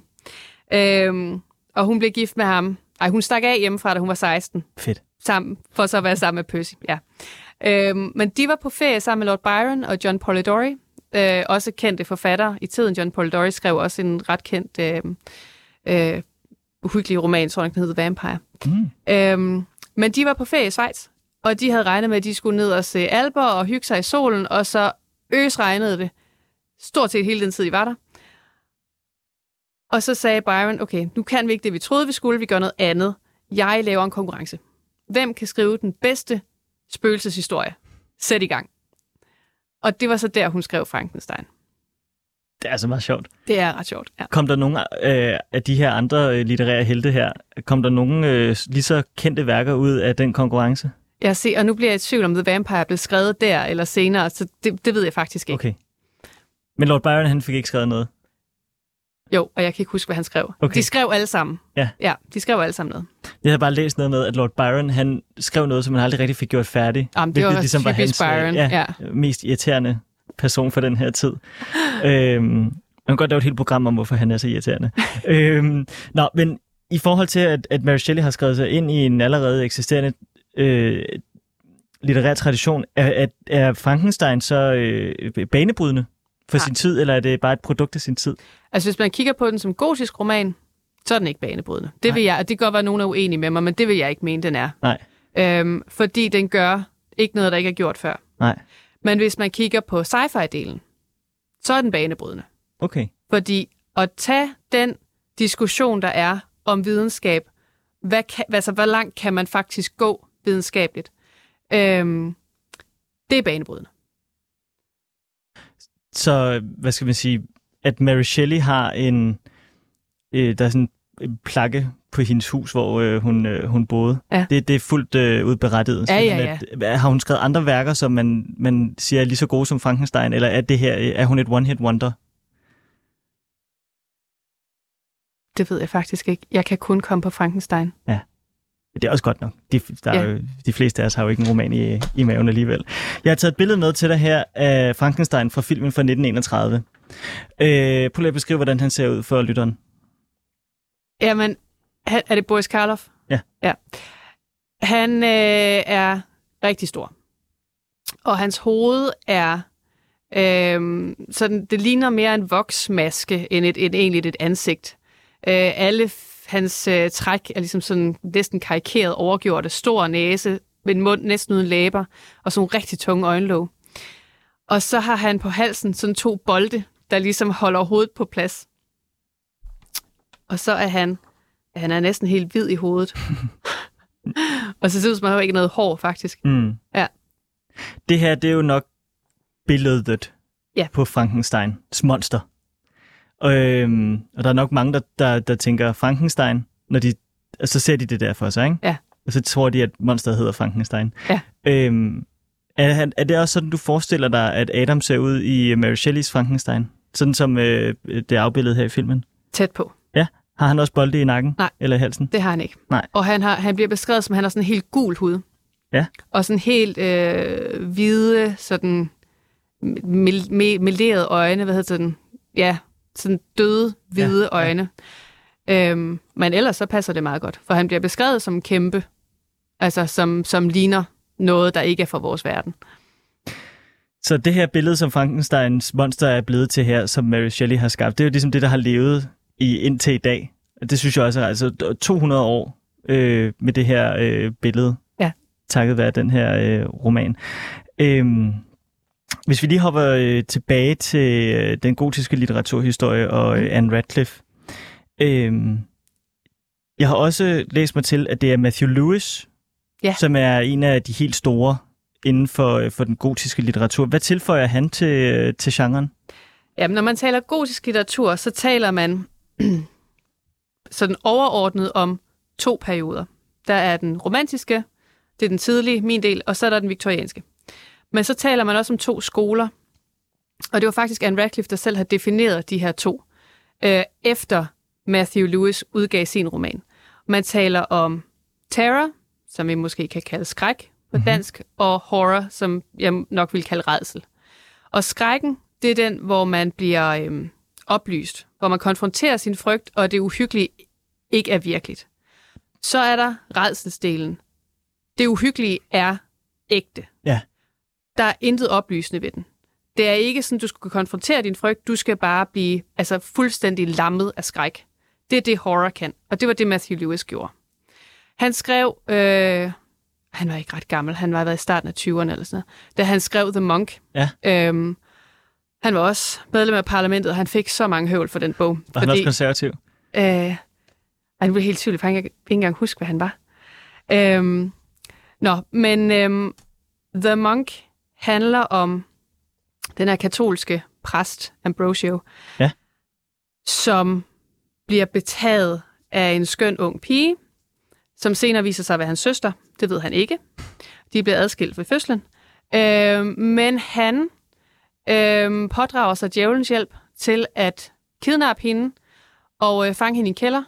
[SPEAKER 2] Øhm, og hun blev gift med ham. Ej, hun stak af hjemmefra, da hun var 16.
[SPEAKER 1] Fedt.
[SPEAKER 2] Sammen, for så at være sammen med Percy, ja. Øhm, men de var på ferie sammen med Lord Byron og John Polidori. Øh, også kendte forfattere i tiden. John Polidori skrev også en ret kendt øh, øh, uhyggelig roman, tror jeg, den hedder Vampire.
[SPEAKER 1] Mm.
[SPEAKER 2] Øhm, men de var på ferie i Schweiz, og de havde regnet med, at de skulle ned og se alber og hygge sig i solen, og så øs regnede det stort set hele den tid, de var der. Og så sagde Byron, okay, nu kan vi ikke det, vi troede, vi skulle, vi gør noget andet. Jeg laver en konkurrence. Hvem kan skrive den bedste spøgelseshistorie? Sæt i gang. Og det var så der, hun skrev Frankenstein.
[SPEAKER 1] Det er altså meget sjovt.
[SPEAKER 2] Det er ret sjovt, ja.
[SPEAKER 1] Kom der nogle øh, af de her andre litterære helte her, kom der nogle øh, lige så kendte værker ud af den konkurrence?
[SPEAKER 2] Jeg ser, og nu bliver jeg i tvivl om, The Vampire blev skrevet der eller senere, så det, det ved jeg faktisk ikke.
[SPEAKER 1] Okay. Men Lord Byron, han fik ikke skrevet noget?
[SPEAKER 2] Jo, og jeg kan ikke huske, hvad han skrev.
[SPEAKER 1] Okay.
[SPEAKER 2] De skrev alle sammen.
[SPEAKER 1] Ja.
[SPEAKER 2] Ja, de skrev alle sammen noget.
[SPEAKER 1] Jeg havde bare læst noget med, at Lord Byron, han skrev noget, som han aldrig rigtig fik gjort færdigt.
[SPEAKER 2] Jamen, det var
[SPEAKER 1] hvilket
[SPEAKER 2] typisk
[SPEAKER 1] hans, øh,
[SPEAKER 2] Byron,
[SPEAKER 1] Ja, mest irriterende person for den her tid. øhm, man kan godt lave et helt program om, hvorfor han er så irriterende. øhm, nå, men i forhold til, at, at Mary Shelley har skrevet sig ind i en allerede eksisterende øh, litterær tradition, er, er, er Frankenstein så øh, banebrydende for
[SPEAKER 2] Nej.
[SPEAKER 1] sin tid, eller er det bare et produkt af sin tid?
[SPEAKER 2] Altså, hvis man kigger på den som gotisk roman, så er den ikke banebrydende. Det vil jeg, og det kan godt være, at nogen er uenige med mig, men det vil jeg ikke mene, den er.
[SPEAKER 1] Nej.
[SPEAKER 2] Øhm, fordi den gør ikke noget, der ikke er gjort før.
[SPEAKER 1] Nej.
[SPEAKER 2] Men hvis man kigger på sci-fi-delen, så er den banebrydende.
[SPEAKER 1] Okay.
[SPEAKER 2] Fordi at tage den diskussion, der er om videnskab, hvad kan, altså, hvor langt kan man faktisk gå videnskabeligt, øhm, det er banebrydende.
[SPEAKER 1] Så, hvad skal man sige, at Mary Shelley har en, øh, der er sådan en plakke på hendes hus, hvor øh, hun, øh, hun boede.
[SPEAKER 2] Ja.
[SPEAKER 1] Det, det er fuldt øh, udberettet.
[SPEAKER 2] Ja, ja,
[SPEAKER 1] Sådan At, har hun skrevet andre værker, som man, man siger er lige så gode som Frankenstein, eller er, det her, øh, er hun et one-hit wonder?
[SPEAKER 2] Det ved jeg faktisk ikke. Jeg kan kun komme på Frankenstein.
[SPEAKER 1] Det er også godt nok. De, der er
[SPEAKER 2] Ja.
[SPEAKER 1] jo, de fleste af os har jo ikke en roman i, i maven alligevel. Jeg har taget et billede med til dig her af Frankenstein fra filmen fra 1931. Øh, prøv lige at beskrive, hvordan han ser ud for lytteren.
[SPEAKER 2] Jamen, er det Boris Karloff?
[SPEAKER 1] Ja.
[SPEAKER 2] ja. Han øh, er rigtig stor. Og hans hoved er... Øh, sådan, det ligner mere en voksmaske, end, et, end egentlig et ansigt. Øh, alle hans øh, træk er ligesom sådan næsten karikeret overgjorte. Stor næse, med en mund næsten uden læber, og sådan nogle rigtig tunge øjenlåg. Og så har han på halsen sådan to bolde, der ligesom holder hovedet på plads. Og så er han, han er næsten helt hvid i hovedet. og så ser ud som, han har ikke noget hår, faktisk.
[SPEAKER 1] Mm.
[SPEAKER 2] Ja.
[SPEAKER 1] Det her, det er jo nok billedet
[SPEAKER 2] Ja.
[SPEAKER 1] på Frankensteins monster. Og, øhm, og der er nok mange, der, der, der tænker Frankenstein, når de, og så ser de det der for sig, ikke?
[SPEAKER 2] Ja.
[SPEAKER 1] Og så tror de, at monsteret hedder Frankenstein.
[SPEAKER 2] Ja.
[SPEAKER 1] Øhm, er, han- er det også sådan, du forestiller dig, at Adam ser ud i Mary Shelleys Frankenstein? Sådan som øh, det er afbildet her i filmen?
[SPEAKER 2] Tæt på.
[SPEAKER 1] Ja. Har han også bolde i nakken?
[SPEAKER 2] Nej.
[SPEAKER 1] Eller i halsen?
[SPEAKER 2] Det har han ikke.
[SPEAKER 1] Nej.
[SPEAKER 2] Og han, har, han bliver beskrevet som, at han har sådan en helt gul hud.
[SPEAKER 1] Ja.
[SPEAKER 2] Og sådan helt øh, hvide, sådan mel- me- melerede øjne, hvad hedder den? Ja, sådan døde, hvide
[SPEAKER 1] Ja,
[SPEAKER 2] ja,
[SPEAKER 1] ja.
[SPEAKER 2] øjne. Øhm, men ellers så passer det meget godt, for han bliver beskrevet som kæmpe, altså som, som ligner noget, der ikke er fra vores verden.
[SPEAKER 1] Så det her billede, som Frankensteins monster er blevet til her, som Mary Shelley har skabt, det er jo ligesom det, der har levet i indtil i dag. Det synes jeg også er altså 200 år øh, med det her øh, billede.
[SPEAKER 2] Ja.
[SPEAKER 1] Takket være den her øh, roman. Øhm, hvis vi lige hopper øh, tilbage til øh, den gotiske litteraturhistorie og øh, Anne Radcliffe. Øhm, jeg har også læst mig til, at det er Matthew Lewis,
[SPEAKER 2] Ja.
[SPEAKER 1] som er en af de helt store inden for, øh, for den gotiske litteratur. Hvad tilføjer han til, øh, til genren?
[SPEAKER 2] Jamen, når man taler gotisk litteratur, så taler man sådan overordnet om to perioder. Der er den romantiske, det er den tidlige, min del, og så er der den viktorianske. Men så taler man også om to skoler, og det var faktisk Anne Radcliffe, der selv har defineret de her to, øh, efter Matthew Lewis udgav sin roman. Man taler om terror, som vi måske kan kalde skræk på dansk, og horror, som jeg nok vil kalde redsel. Og skrækken, det er den, hvor man bliver øhm, oplyst, hvor man konfronterer sin frygt, og det uhyggelige ikke er virkeligt. Så er der redselsdelen. Det uhyggelige er ægte.
[SPEAKER 1] Ja.
[SPEAKER 2] Der er intet oplysende ved den. Det er ikke sådan, du skal konfrontere din frygt, du skal bare blive altså, fuldstændig lammet af skræk. Det er det, horror kan, og det var det, Matthew Lewis gjorde. Han skrev, øh, han var ikke ret gammel, han var været i starten af 20'erne eller sådan noget, da han skrev The Monk.
[SPEAKER 1] Ja.
[SPEAKER 2] Øhm, han var også medlem af parlamentet, og han fik så mange høvl for den bog.
[SPEAKER 1] Var han også konservativ?
[SPEAKER 2] Øh, ej, nu bliver helt tvivl, for jeg kan ikke engang huske, hvad han var. Øhm, nå, men øhm, The Monk handler om den her katolske præst, Ambrosio,
[SPEAKER 1] Ja.
[SPEAKER 2] som bliver betaget af en skøn ung pige, som senere viser sig at være hans søster. Det ved han ikke. De bliver adskilt ved fødslen. Øh, men han øh, pådrager sig djævelens hjælp til at kidnappe hende og øh, fange hende i en kælder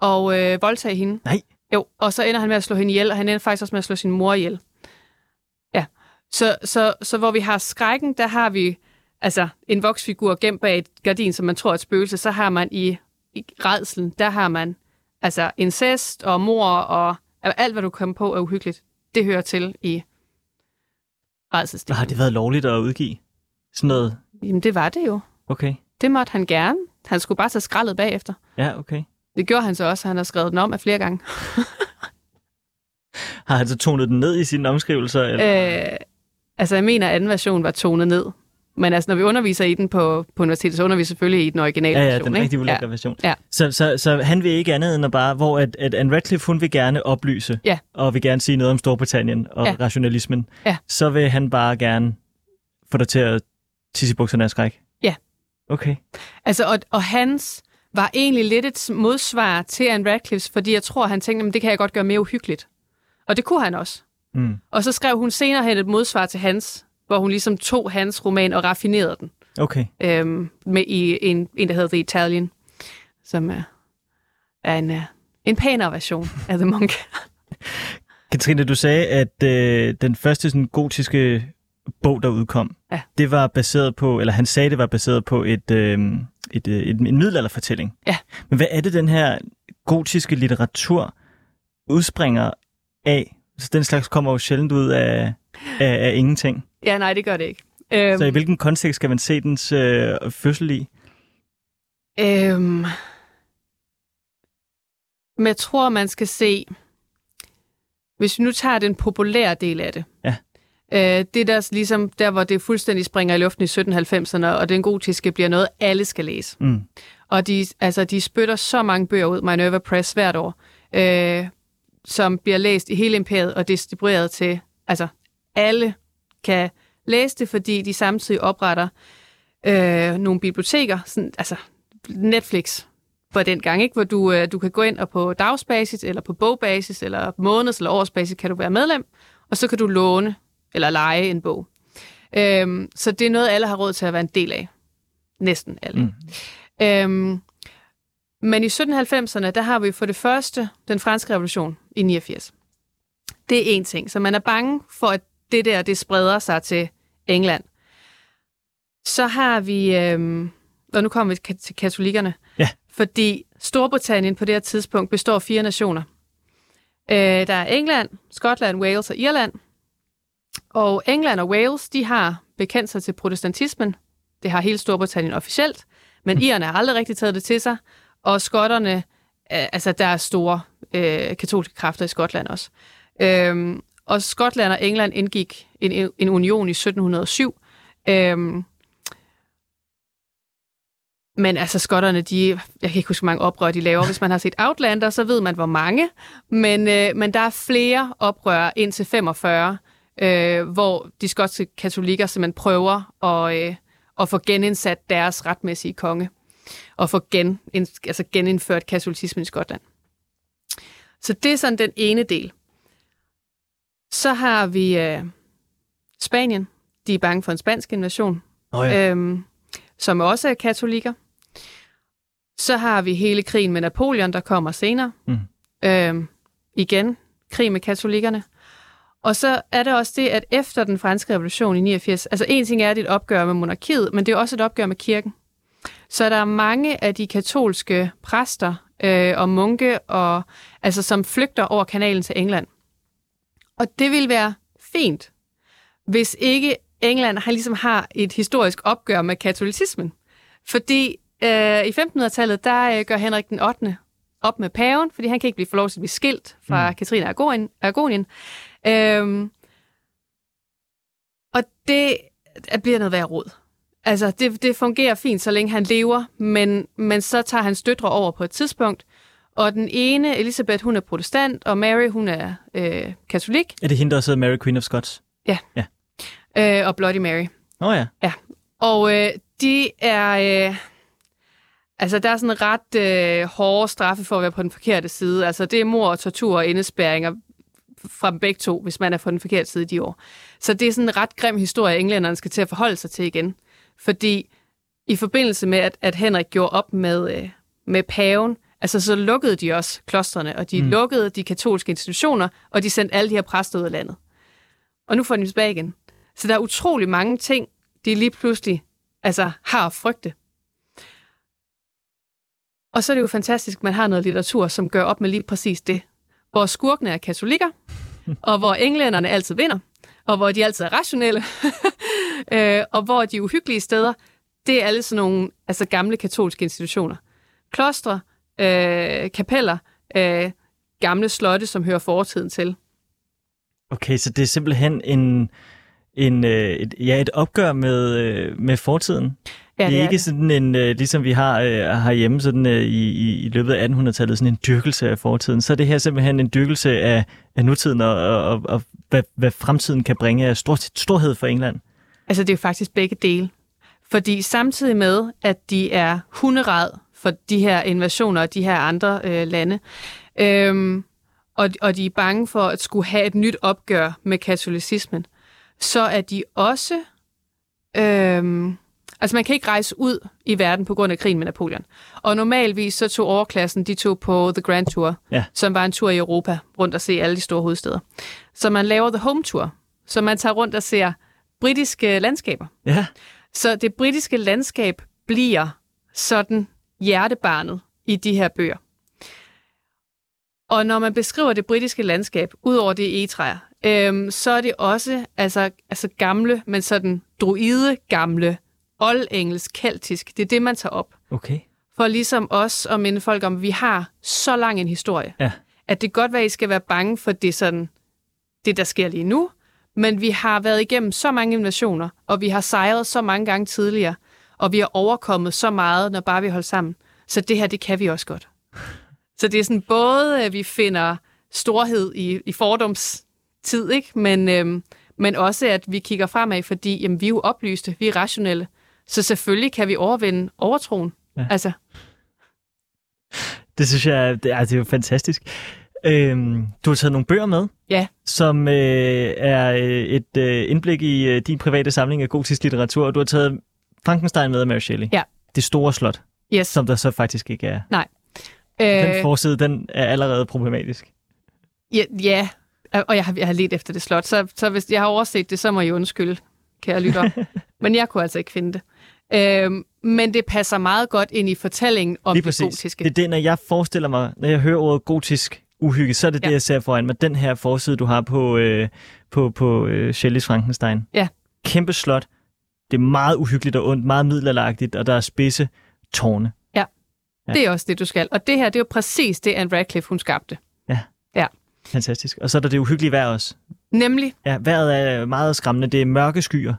[SPEAKER 2] og øh, voldtage hende.
[SPEAKER 1] Nej.
[SPEAKER 2] Jo, og så ender han med at slå hende ihjel, og han ender faktisk også med at slå sin mor ihjel. Så, så, så hvor vi har skrækken, der har vi altså en voksfigur gemt bag et gardin, som man tror er et spøgelse, så har man i, i redselen, der har man altså incest og mor og alt, hvad du kommer på er uhyggeligt. Det hører til i redselsdelen.
[SPEAKER 1] Har det været lovligt at udgive sådan noget?
[SPEAKER 2] Jamen, det var det jo.
[SPEAKER 1] Okay.
[SPEAKER 2] Det måtte han gerne. Han skulle bare tage skraldet bagefter.
[SPEAKER 1] Ja, okay.
[SPEAKER 2] Det gjorde han så også. Han har skrevet den om af flere gange.
[SPEAKER 1] Har han så tonet den ned i sine omskrivelser? Eller?
[SPEAKER 2] Øh, altså, jeg mener, at anden version var tonet ned. Men altså, når vi underviser i den på, på universitetet, så underviser vi selvfølgelig i den originale
[SPEAKER 1] ja, ja,
[SPEAKER 2] version.
[SPEAKER 1] den
[SPEAKER 2] ikke?
[SPEAKER 1] rigtig ulækre version.
[SPEAKER 2] Ja.
[SPEAKER 1] Så, så, så han vil ikke andet end at bare, hvor at, at Anne Radcliffe, hun vil gerne oplyse,
[SPEAKER 2] Ja.
[SPEAKER 1] og vil gerne sige noget om Storbritannien og
[SPEAKER 2] Ja.
[SPEAKER 1] rationalismen,
[SPEAKER 2] Ja.
[SPEAKER 1] så vil han bare gerne få dig til at tisse i bukserne af skræk.
[SPEAKER 2] Ja.
[SPEAKER 1] Okay.
[SPEAKER 2] Altså, og, og hans var egentlig lidt et modsvar til Anne Radcliffe's, fordi jeg tror, han tænkte, at det kan jeg godt gøre mere uhyggeligt. Og det kunne han også.
[SPEAKER 1] Mm.
[SPEAKER 2] Og så skrev hun senere hen et modsvar til hans, hvor hun ligesom tog hans roman og raffinerede den.
[SPEAKER 1] Okay.
[SPEAKER 2] øhm, med i en, en, der hedder The Italian, som er, er en, øh, en pænere version af The Monk.
[SPEAKER 1] Katrine, du sagde, at øh, den første sådan, gotiske bog, der udkom,
[SPEAKER 2] Ja.
[SPEAKER 1] det var baseret på, eller han sagde, det var baseret på et, øh, et, øh, et, en middelalderfortælling.
[SPEAKER 2] Ja.
[SPEAKER 1] Men hvad er det, den her gotiske litteratur udspringer af? Så den slags kommer jo sjældent ud af, af, af ingenting.
[SPEAKER 2] ja, nej, det gør det ikke. Øhm,
[SPEAKER 1] Så i hvilken kontekst skal man se dens øh, fødsel i?
[SPEAKER 2] øhm, men jeg tror, man skal se, hvis vi nu tager den populære del af det,
[SPEAKER 1] Ja.
[SPEAKER 2] Øh, det er der, ligesom der, hvor det fuldstændig springer i luften i 1790'erne, og den gotiske bliver noget, alle skal læse.
[SPEAKER 1] Mm.
[SPEAKER 2] Og de, altså, de spytter så mange bøger ud, Minerva Press, hvert år, øh, som bliver læst i hele imperiet og distribueret til, altså alle kan læse det, fordi de samtidig opretter øh, nogle biblioteker, sådan, altså Netflix på den gang, ikke? hvor du, øh, du kan gå ind og på dagsbasis, eller på bogbasis, eller måneds- eller årsbasis kan du være medlem, og så kan du låne eller lege en bog. Øhm, så det er noget, alle har råd til at være en del af. Næsten alle.
[SPEAKER 1] Mm.
[SPEAKER 2] Øhm, Men i 1790'erne, der har vi for det første den franske revolution i 89. Det er en ting. Så man er bange for, at det der, det spreder sig til England. Så har vi, øhm, og nu kommer vi til katolikkerne,
[SPEAKER 1] Ja.
[SPEAKER 2] fordi Storbritannien på det her tidspunkt består af fire nationer. Øh, der er England, Skotland, Wales og Irland. Og England og Wales, de har bekendt sig til protestantismen. Det har hele Storbritannien officielt. Men irerne har aldrig rigtig taget det til sig. Og skotterne, altså der er store øh, katolske kræfter i Skotland også. Øhm, og Skotland og England indgik en, en union i 1707. Øhm, men altså skotterne, de, jeg kan ikke huske, hvor mange oprør de laver. Hvis man har set Outlander, så ved man, hvor mange. Men, øh, men der er flere oprør indtil 45, øh, hvor de skotske katolikker simpelthen prøver at, øh, at få genindsat deres retmæssige konge. Og få gen, altså genindført katolicismen i Skotland. Så det er sådan den ene del. Så har vi øh, Spanien. De er bange for en spansk invasion,
[SPEAKER 1] Oh, ja.
[SPEAKER 2] øhm, som også er katolikker. Så har vi hele krigen med Napoleon, der kommer senere.
[SPEAKER 1] Mm.
[SPEAKER 2] Øhm, igen, krig med katolikkerne. Og så er det også det, at efter den franske revolution i 89, altså en ting er, at det er et opgør med monarkiet, men det er også et opgør med kirken. Så der er mange af de katolske præster øh, og munke, og, altså, som flygter over kanalen til England. Og det vil være fint, hvis ikke England har, ligesom har et historisk opgør med katolicismen. Fordi øh, i 1500-tallet, der øh, gør Henrik den 8. op med paven, fordi han kan ikke blive få lov til at blive skilt fra mm. Katrine af Aragonien. Aragonien. Øhm, og det bliver noget værd råd. Altså, det, det fungerer fint, så længe han lever, men, men så tager hans døtre over på et tidspunkt, og den ene, Elisabeth, hun er protestant, og Mary, hun er øh, katolik,
[SPEAKER 1] Er det hende, der hedder Mary Queen of Scots?
[SPEAKER 2] øh, og Bloody Mary.
[SPEAKER 1] Nå oh, ja.
[SPEAKER 2] Og øh, de er... Øh, altså, der er sådan ret øh, hårde straffe for at være på den forkerte side. Altså, det er mor og tortur og indespærringer fra begge to, hvis man er på den forkerte side i de år. Så det er sådan en ret grim historie, englænderne skal til at forholde sig til igen. Fordi i forbindelse med, at, at Henrik gjorde op med, øh, med paven, altså så lukkede de også klostrene, og de mm. lukkede de katolske institutioner, og de sendte alle de her præster ud af landet. Og nu får de dem tilbage igen. Så der er utrolig mange ting, de lige pludselig altså, har at frygte. Og så er det jo fantastisk, at man har noget litteratur, som gør op med lige præcis det. Hvor skurkene er katolikker, og hvor englænderne altid vinder, og hvor de altid er rationelle, øh, og hvor de uhyggelige steder, det er alle sådan nogle altså gamle katolske institutioner. Klostre, øh, kapeller, øh, gamle slotte, som hører fortiden til.
[SPEAKER 1] Okay, så det er simpelthen en, en, øh, et, ja, et opgør med, øh, med fortiden.
[SPEAKER 2] Ja,
[SPEAKER 1] det er ikke
[SPEAKER 2] det.
[SPEAKER 1] sådan en, øh, ligesom vi har herhjemme sådan, i, i, i løbet af 1800-tallet, sådan en dyrkelse af fortiden. Så er det her simpelthen en dyrkelse af, af nutiden og, og, og, og hvad, hvad fremtiden kan bringe af stor, storhed for England.
[SPEAKER 2] Altså, det er jo faktisk begge dele. Fordi samtidig med, at de er hunderad for de her invasioner og de her andre øh, lande, øhm, og, og de er bange for at skulle have et nyt opgør med katolicismen, så er de også... Øhm, altså, man kan ikke rejse ud i verden på grund af krigen med Napoleon. Og normalvis så tog overklassen, de tog på The Grand Tour,
[SPEAKER 1] Ja.
[SPEAKER 2] som var en tur i Europa, rundt og se alle de store hovedsteder. Så man laver The Home Tour, så man tager rundt og ser britiske landskaber.
[SPEAKER 1] Ja,
[SPEAKER 2] Så det britiske landskab bliver sådan hjertebarnet i de her bøger. Og når man beskriver det britiske landskab, ud over det egetræer, øhm, så er det også altså, altså gamle, men sådan druide gamle, oldengelsk, keltisk. Det er det, man tager op.
[SPEAKER 1] okay.
[SPEAKER 2] For ligesom os at minde folk om, at vi har så lang en historie.
[SPEAKER 1] Ja.
[SPEAKER 2] At det godt være, at I skal være bange for det, sådan, det der sker lige nu, men vi har været igennem så mange invasioner, og vi har sejret så mange gange tidligere, og vi har overkommet så meget, når bare vi holder sammen. Så det her, det kan vi også godt. Så det er sådan både, at vi finder storhed i, i fordomstid, ikke? Men, øhm, men også, at vi kigger fremad, fordi jamen, vi er jo oplyste, vi er rationelle. Så selvfølgelig kan vi overvinde overtroen.
[SPEAKER 1] Ja.
[SPEAKER 2] Altså,
[SPEAKER 1] Det synes jeg, det er, det er jo fantastisk. Øhm, du har taget nogle bøger med,
[SPEAKER 2] ja,
[SPEAKER 1] som øh, er øh, et øh, indblik i øh, din private samling af gotisk litteratur, og du har taget Frankenstein med af Mary Shelley.
[SPEAKER 2] Ja.
[SPEAKER 1] Det store slot,
[SPEAKER 2] yes.
[SPEAKER 1] som der så faktisk ikke er.
[SPEAKER 2] Nej.
[SPEAKER 1] Den
[SPEAKER 2] Øh,
[SPEAKER 1] forside, den er allerede problematisk.
[SPEAKER 2] ja, ja, og jeg har, jeg har let efter det slot, så, så hvis jeg har overset det, så må I undskylde, kære lytter. men jeg kunne altså ikke finde det. Øh, men det passer meget godt ind i fortællingen om
[SPEAKER 1] Lige
[SPEAKER 2] det
[SPEAKER 1] præcis.
[SPEAKER 2] gotiske.
[SPEAKER 1] Det er det, når jeg forestiller mig, når jeg hører ordet gotisk uhygge, så er det ja.
[SPEAKER 2] Ja.
[SPEAKER 1] det, jeg ser foran mig. Den her forside, du har på, øh, på, på øh, Shelleys Frankenstein.
[SPEAKER 2] Ja.
[SPEAKER 1] Kæmpe slot. Det er meget uhyggeligt og ondt, meget middelalderagtigt, og der er spidse tårne. Ja.
[SPEAKER 2] Det er også det, du skal. Og det her, det er jo præcis det, Anne Radcliffe, hun skabte.
[SPEAKER 1] Fantastisk. Og så er der det uhyggelige vejr også.
[SPEAKER 2] Nemlig,
[SPEAKER 1] Ja, vejret er meget skræmmende. Det er mørke skyer,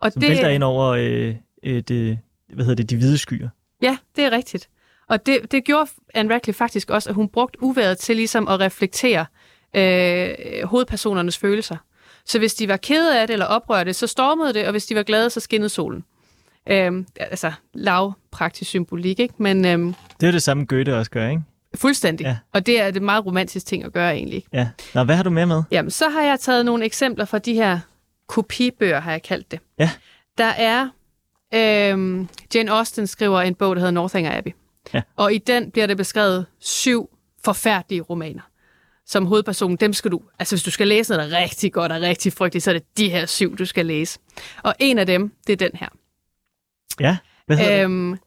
[SPEAKER 2] og
[SPEAKER 1] som
[SPEAKER 2] det,
[SPEAKER 1] vælter ind over øh, øh, det, hvad hedder det, de hvide skyer.
[SPEAKER 2] Ja, det er rigtigt. Og det, det gjorde Anne Radcliffe faktisk også, at hun brugte uværet til ligesom at reflektere øh, hovedpersonernes følelser. Så hvis de var kede af det eller oprørte, så stormede det, og hvis de var glade, så skinnede solen. Øhm, altså lav praktisk symbolik, ikke? men øhm,
[SPEAKER 1] Det er det samme Goethe også gør, ikke?
[SPEAKER 2] fuldstændig.
[SPEAKER 1] Ja.
[SPEAKER 2] Og det er det meget romantisk ting at gøre egentlig.
[SPEAKER 1] Ja. Nå, hvad har du med med?
[SPEAKER 2] Jamen, så har jeg taget nogle eksempler fra de her kopibøger, har jeg kaldt det.
[SPEAKER 1] Ja.
[SPEAKER 2] Der er, øhm, Jane Austen skriver en bog, der hedder Northanger Abbey.
[SPEAKER 1] Ja.
[SPEAKER 2] Og i den bliver det beskrevet syv forfærdelige romaner. Som hovedpersonen, dem skal du, altså hvis du skal læse noget, der er rigtig godt og rigtig frygteligt, så er det de her syv, du skal læse. Og en af dem, det er den her.
[SPEAKER 1] Ja, hvad hedder øh,
[SPEAKER 2] Øhm,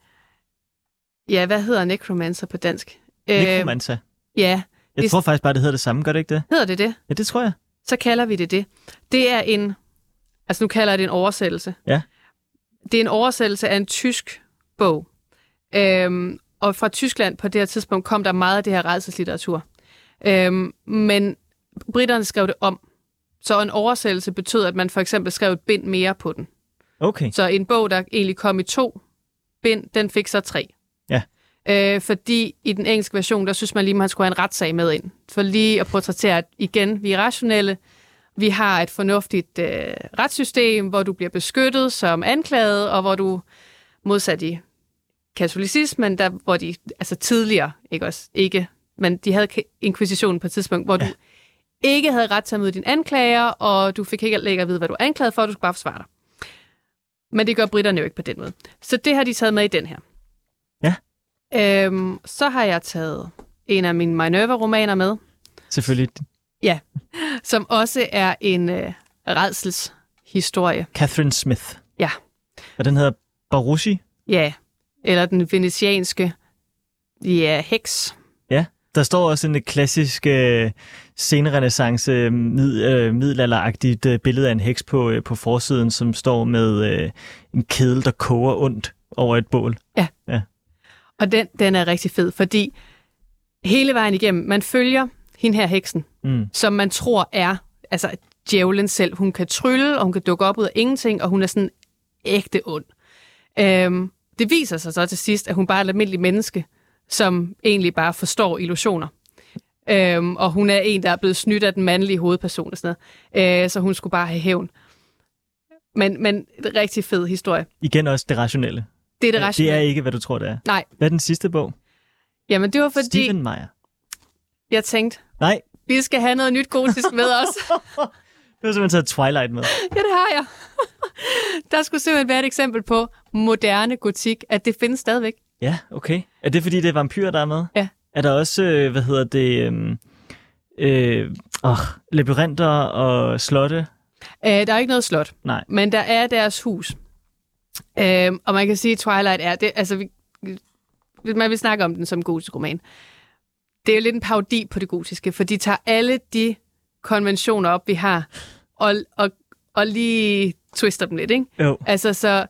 [SPEAKER 2] ja, hvad hedder Necromancer på dansk?
[SPEAKER 1] det?
[SPEAKER 2] Øhm,
[SPEAKER 1] Necromancer.
[SPEAKER 2] ja,
[SPEAKER 1] Jeg
[SPEAKER 2] det-
[SPEAKER 1] tror faktisk bare, det hedder det samme, gør det ikke det?
[SPEAKER 2] hedder det det?
[SPEAKER 1] Ja, det tror jeg.
[SPEAKER 2] så kalder vi det det. Det er en, altså nu kalder jeg det en oversættelse.
[SPEAKER 1] Ja.
[SPEAKER 2] Det er en oversættelse af en tysk bog. Øhm, og fra Tyskland på det her tidspunkt kom der meget af det her redselslitteratur. Øhm, men britterne skrev det om. Så en oversættelse betød, at man for eksempel skrev et bind mere på den.
[SPEAKER 1] Okay.
[SPEAKER 2] Så en bog, der egentlig kom i to bind, den fik så tre.
[SPEAKER 1] Ja.
[SPEAKER 2] Øh, fordi i den engelske version, der synes man lige, man skulle have en retssag med ind. For lige at portrættere, at igen, vi er rationelle. Vi har et fornuftigt øh, retssystem, hvor du bliver beskyttet som anklaget, og hvor du modsat i katolicismen, der, hvor de altså tidligere, ikke også, ikke, men de havde inkvisitionen på et tidspunkt, hvor ja. du ikke havde ret til at møde din anklager, og du fik ikke længere at vide, hvad du er anklaget for, og du skulle bare forsvare dig. Men det gør britterne jo ikke på den måde. Så det har de taget med i den her.
[SPEAKER 1] Ja.
[SPEAKER 2] Øhm, så har jeg taget en af mine Minerva-romaner med,
[SPEAKER 1] Selvfølgelig.
[SPEAKER 2] som også er en øh, redselshistorie.
[SPEAKER 1] Catherine Smith.
[SPEAKER 2] Ja.
[SPEAKER 1] Og den hedder Barussi.
[SPEAKER 2] Ja, eller den venetianske ja, heks.
[SPEAKER 1] Der står også en øh, klassisk øh, senrenaissance mid, øh, middelalderagtigt øh, billede af en heks på, øh, på forsiden, som står med øh, en kedel, der koger ondt over et bål.
[SPEAKER 2] Og den, den er rigtig fed, fordi hele vejen igennem, man følger hende her heksen,
[SPEAKER 1] Mm.
[SPEAKER 2] som man tror er altså djævlen selv. Hun kan trylle, og hun kan dukke op ud af ingenting, og hun er sådan ægte ond. Øhm, det viser sig så til sidst, at hun bare er et almindeligt menneske, som egentlig bare forstår illusioner. Øhm, og hun er en, der er blevet snydt af den mandlige hovedperson og sådan noget. Øh, så hun skulle bare have hævn. Men, men en rigtig fed historie.
[SPEAKER 1] Igen også det rationelle.
[SPEAKER 2] Det er det
[SPEAKER 1] det
[SPEAKER 2] rationelle.
[SPEAKER 1] er ikke, hvad du tror, det er.
[SPEAKER 2] Nej,
[SPEAKER 1] Hvad er den sidste bog?
[SPEAKER 2] jamen det var fordi,
[SPEAKER 1] Stephen Meyer.
[SPEAKER 2] jeg tænkte,
[SPEAKER 1] Nej,
[SPEAKER 2] vi skal have noget nyt gotisk med os.
[SPEAKER 1] du har simpelthen taget Twilight med.
[SPEAKER 2] Ja, det har jeg. Der skulle simpelthen være et eksempel på moderne gotik, at det findes stadigvæk.
[SPEAKER 1] Ja, okay. Er det, fordi det er vampyrer, der er med?
[SPEAKER 2] Ja.
[SPEAKER 1] Er der også, øh, hvad hedder det, øhm, øh, åh, labyrinter og slotte?
[SPEAKER 2] Øh, der er ikke noget slot,
[SPEAKER 1] Nej.
[SPEAKER 2] men der er deres hus. Øh, og man kan sige, at Twilight er det, altså vi, man vil snakke om den som gotisk roman. Det er jo lidt en parodi på det gotiske, for de tager alle de konventioner op, vi har, og, og, og lige twister dem lidt, ikke?
[SPEAKER 1] Jo.
[SPEAKER 2] Altså så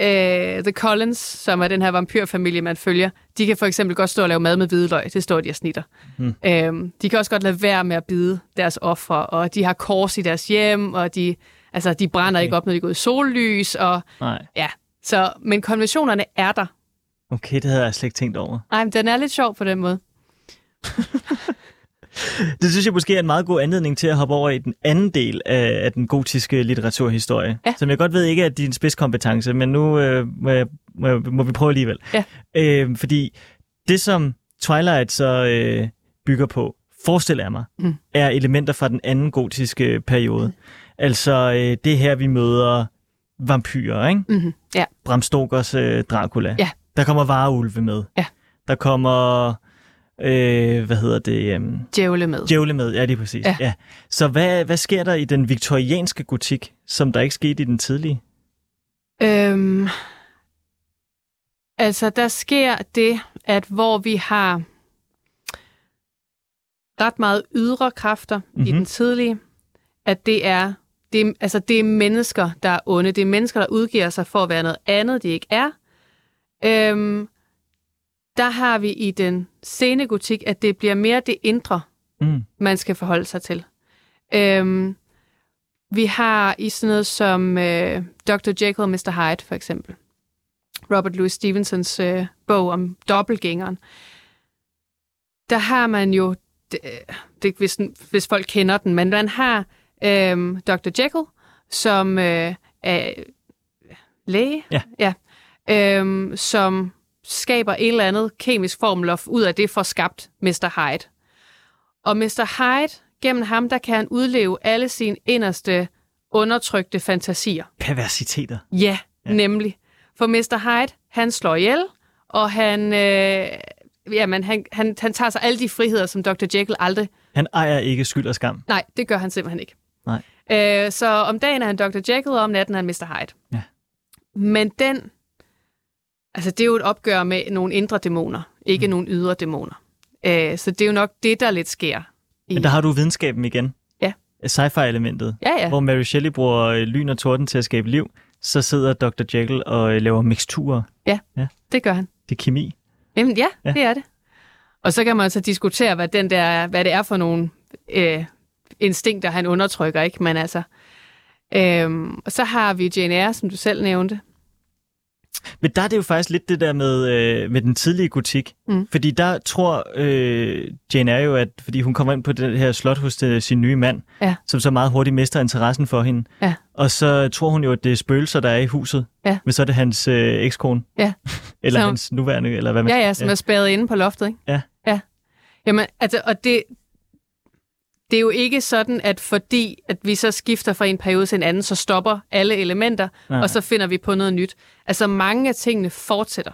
[SPEAKER 2] øh, The Collins, som er den her vampyrfamilie, man følger, de kan for eksempel godt stå og lave mad med hvidløg. Det står de og snitter.
[SPEAKER 1] Hmm.
[SPEAKER 2] Øhm, de kan også godt lade være med at bide deres ofre, og de har kors i deres hjem, og de, altså, de brænder
[SPEAKER 1] Okay.
[SPEAKER 2] ikke op, når de går i sollys. Og,
[SPEAKER 1] Nej.
[SPEAKER 2] ja, så, men konventionerne er der.
[SPEAKER 1] Okay, det havde jeg slet ikke tænkt over.
[SPEAKER 2] Ej, men den er lidt sjov på den måde.
[SPEAKER 1] Det synes jeg måske er en meget god anledning til at hoppe over i den anden del af, af den gotiske litteraturhistorie,
[SPEAKER 2] Ja.
[SPEAKER 1] som jeg godt ved ikke er din spidskompetence, men nu øh, må, jeg, må, jeg, må vi prøve alligevel.
[SPEAKER 2] Ja.
[SPEAKER 1] Øh, fordi det, som Twilight så øh, bygger på, forestiller jeg mig,
[SPEAKER 2] Mm.
[SPEAKER 1] er elementer fra den anden gotiske periode. Altså øh, det her, vi møder vampyrer, ikke?
[SPEAKER 2] Mm-hmm. Ja.
[SPEAKER 1] Bram Stokers øh, Dracula.
[SPEAKER 2] Ja.
[SPEAKER 1] Der kommer vareulve med.
[SPEAKER 2] Ja.
[SPEAKER 1] Der kommer, øh, hvad hedder det, øhm,
[SPEAKER 2] Djævle med.
[SPEAKER 1] djævle med. Ja, det er præcis.
[SPEAKER 2] Ja.
[SPEAKER 1] Ja. Så hvad, hvad sker der i den viktorianske gotik, som der ikke skete i den tidlige?
[SPEAKER 2] Øhm, altså, der sker det, at hvor vi har ret meget ydre kræfter mm-hmm. i
[SPEAKER 1] Mhm.
[SPEAKER 2] den tidlige, at det er, det, er, altså, det er mennesker, der er onde. Det er mennesker, der udgiver sig for at være noget andet, de ikke er. Øhm, der har vi i den sene gotik, at det bliver mere det indre,
[SPEAKER 1] Mm.
[SPEAKER 2] man skal forholde sig til. Øhm, vi har i sådan noget som øh, Dr. Jekyll og Mr. Hyde, for eksempel. Robert Louis Stevensons øh, bog om dobbeltgængeren. Der har man jo, det, det, hvis, hvis folk kender den, men man har øh, Dr. Jekyll, som øh, er læge,
[SPEAKER 1] Ja.
[SPEAKER 2] ja øh, som skaber et eller andet kemisk formel og ud af det får skabt Mr. Hyde. Og Mr. Hyde, gennem ham, der kan han udleve alle sine inderste undertrykte fantasier.
[SPEAKER 1] Perversiteter.
[SPEAKER 2] Ja,
[SPEAKER 1] Ja.
[SPEAKER 2] ja. nemlig. For Mr. Hyde, han slår ihjel, og han, øh, jamen, han, han, han tager sig alle de friheder, som Dr. Jekyll aldrig...
[SPEAKER 1] Han ejer ikke skyld og skam.
[SPEAKER 2] Nej, det gør han simpelthen ikke.
[SPEAKER 1] Nej.
[SPEAKER 2] Øh, så om dagen er han Dr. Jekyll, og om natten er han Mr. Hyde.
[SPEAKER 1] Ja.
[SPEAKER 2] Men den... Altså, det er jo et opgør med nogle indre dæmoner, ikke mm. nogle ydre dæmoner. Øh, så det er jo nok det, der lidt sker. I...
[SPEAKER 1] Men der har du videnskaben igen.
[SPEAKER 2] Ja.
[SPEAKER 1] Sci-fi-elementet.
[SPEAKER 2] Ja, ja.
[SPEAKER 1] Hvor Mary Shelley bruger øh, lyn og torden til at skabe liv, så sidder Dr. Jekyll og øh, laver mixturer.
[SPEAKER 2] Det gør han.
[SPEAKER 1] Det er kemi.
[SPEAKER 2] Jamen ja,
[SPEAKER 1] Ja.
[SPEAKER 2] ja, det er det. Og så kan man så diskutere, hvad, den der, hvad det er for nogle øh, instinkter, han undertrykker, ikke? Men altså... Og så har vi Jane Eyre, som du selv nævnte.
[SPEAKER 1] Men der er det jo faktisk lidt det der med, øh, med den tidlige gotik.
[SPEAKER 2] Mm.
[SPEAKER 1] Fordi der tror øh, Jane er jo, at fordi hun kommer ind på det her slot hos det, sin nye mand,
[SPEAKER 2] Ja.
[SPEAKER 1] som så meget hurtigt mister interessen for hende.
[SPEAKER 2] Ja.
[SPEAKER 1] Og så tror hun jo, at det er spøgelser, der er i huset.
[SPEAKER 2] Ja.
[SPEAKER 1] Men så er det hans øh, ekskone.
[SPEAKER 2] Ja.
[SPEAKER 1] eller
[SPEAKER 2] Så-
[SPEAKER 1] hans nuværende, eller hvad man
[SPEAKER 2] Ja, ja, som ja. er spærret inde på loftet, ikke?
[SPEAKER 1] Ja.
[SPEAKER 2] Ja. Jamen, altså, og det, det er jo ikke sådan, at fordi at vi så skifter fra en periode til en anden, så stopper alle elementer,
[SPEAKER 1] Nej.
[SPEAKER 2] og så finder vi på noget nyt. Altså, mange af tingene fortsætter.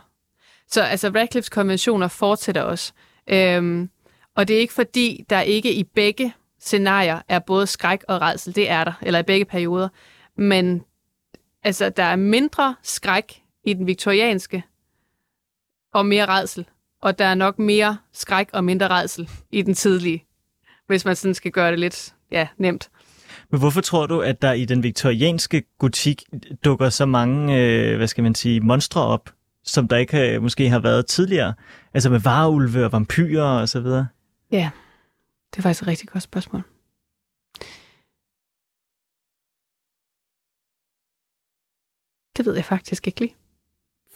[SPEAKER 2] Så altså, Radcliffes konventioner fortsætter også. Øhm, og det er ikke fordi, der ikke i begge scenarier er både skræk og redsel. Det er der, eller i begge perioder. Men altså, der er mindre skræk i den viktorianske, og mere redsel. Og der er nok mere skræk og mindre redsel i den tidlige, hvis man sådan skal gøre det lidt ja, nemt.
[SPEAKER 1] Men hvorfor tror du, at der i den viktorianske gotik dukker så mange, øh, hvad skal man sige, monstre op, som der ikke øh, måske har været tidligere? Altså med varulve og vampyrer og så videre.
[SPEAKER 2] Ja, det er faktisk et rigtig godt spørgsmål. Det ved jeg faktisk ikke lige.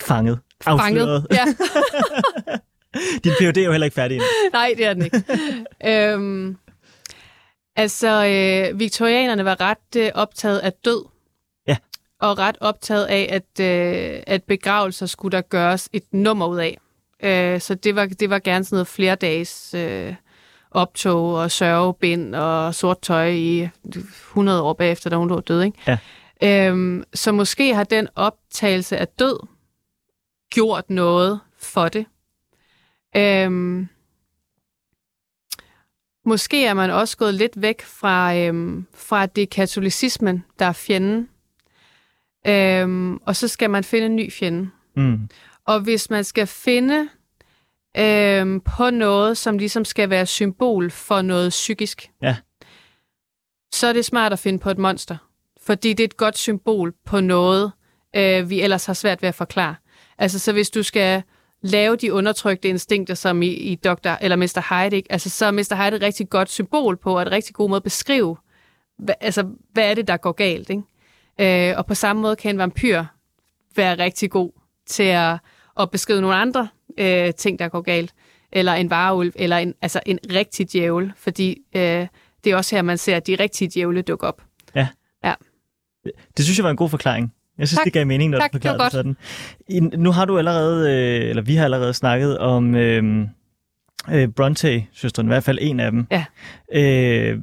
[SPEAKER 1] Fanget. Afsløret.
[SPEAKER 2] Ja.
[SPEAKER 1] Din PhD er jo heller ikke færdig endnu.
[SPEAKER 2] Nej, det er den ikke. øhm, altså, øh, viktorianerne var ret øh, optaget af død.
[SPEAKER 1] Ja.
[SPEAKER 2] Og ret optaget af, at, øh, at begravelser skulle der gøres et nummer ud af. Øh, så det var, det var gerne sådan noget flere dages øh, optog og sørgebind og sort tøj i 100 år bagefter, da hun lå død. Ikke?
[SPEAKER 1] Ja.
[SPEAKER 2] Øhm, så måske har den optagelse af død gjort noget for det. Øhm, måske er man også gået lidt væk fra, øhm, fra at det er katolicismen, der er fjenden. Øhm, og så skal man finde en ny fjende.
[SPEAKER 1] Mm.
[SPEAKER 2] Og hvis man skal finde øhm, på noget, som ligesom skal være symbol for noget psykisk,
[SPEAKER 1] Ja.
[SPEAKER 2] så er det smart at finde på et monster. Fordi det er et godt symbol på noget, øh, vi ellers har svært ved at forklare. Altså, så hvis du skal lave de undertrykte instinkter, som i, i Dr. eller Mr. Hyde, ikke? Altså, så er Mr. Hyde et rigtig godt symbol på, og et rigtig god måde at beskrive, hvad, altså, hvad er det, der går galt, ikke? Øh, og på samme måde kan en vampyr være rigtig god til at, at beskrive nogle andre øh, ting, der går galt. Eller en vareulv, eller en, altså en rigtig djævel, fordi øh, det er også her, man ser, at de rigtige djævle dukker op.
[SPEAKER 1] Det synes jeg var en god forklaring. Jeg synes,
[SPEAKER 2] Tak.
[SPEAKER 1] det gav mening, når
[SPEAKER 2] Tak,
[SPEAKER 1] du forklarede det sådan. I, nu har du allerede, øh, eller vi har allerede snakket om øh, øh, Bronte-søstren, i hvert fald en af dem.
[SPEAKER 2] Ja.
[SPEAKER 1] Øh,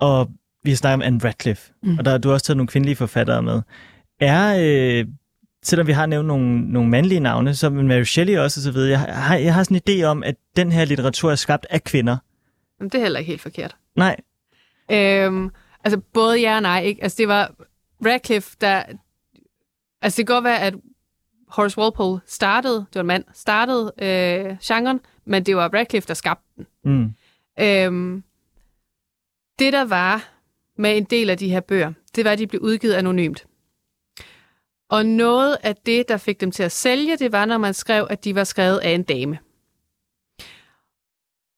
[SPEAKER 1] og vi har snakket om Anne Radcliffe,
[SPEAKER 2] Mm.
[SPEAKER 1] mm. og der, du har også taget nogle kvindelige forfattere med. Er, øh, selvom vi har nævnt nogle, nogle mandlige navne, som Mary Shelley også og så videre, jeg har, jeg har sådan en idé om, at den her litteratur er skabt af kvinder.
[SPEAKER 2] Jamen, det er heller ikke helt forkert.
[SPEAKER 1] Nej,
[SPEAKER 2] Øhm, altså, både ja og nej, ikke? Altså, det var Radcliffe, der... Altså, det kan godt være, at Horace Walpole startede, det var en mand, startede øh, genren, men det var Radcliffe, der skabte den.
[SPEAKER 1] mm.
[SPEAKER 2] Øhm, det, der var med en del af de her bøger, det var, at de blev udgivet anonymt. Og noget af det, der fik dem til at sælge, det var, når man skrev, at de var skrevet af en dame.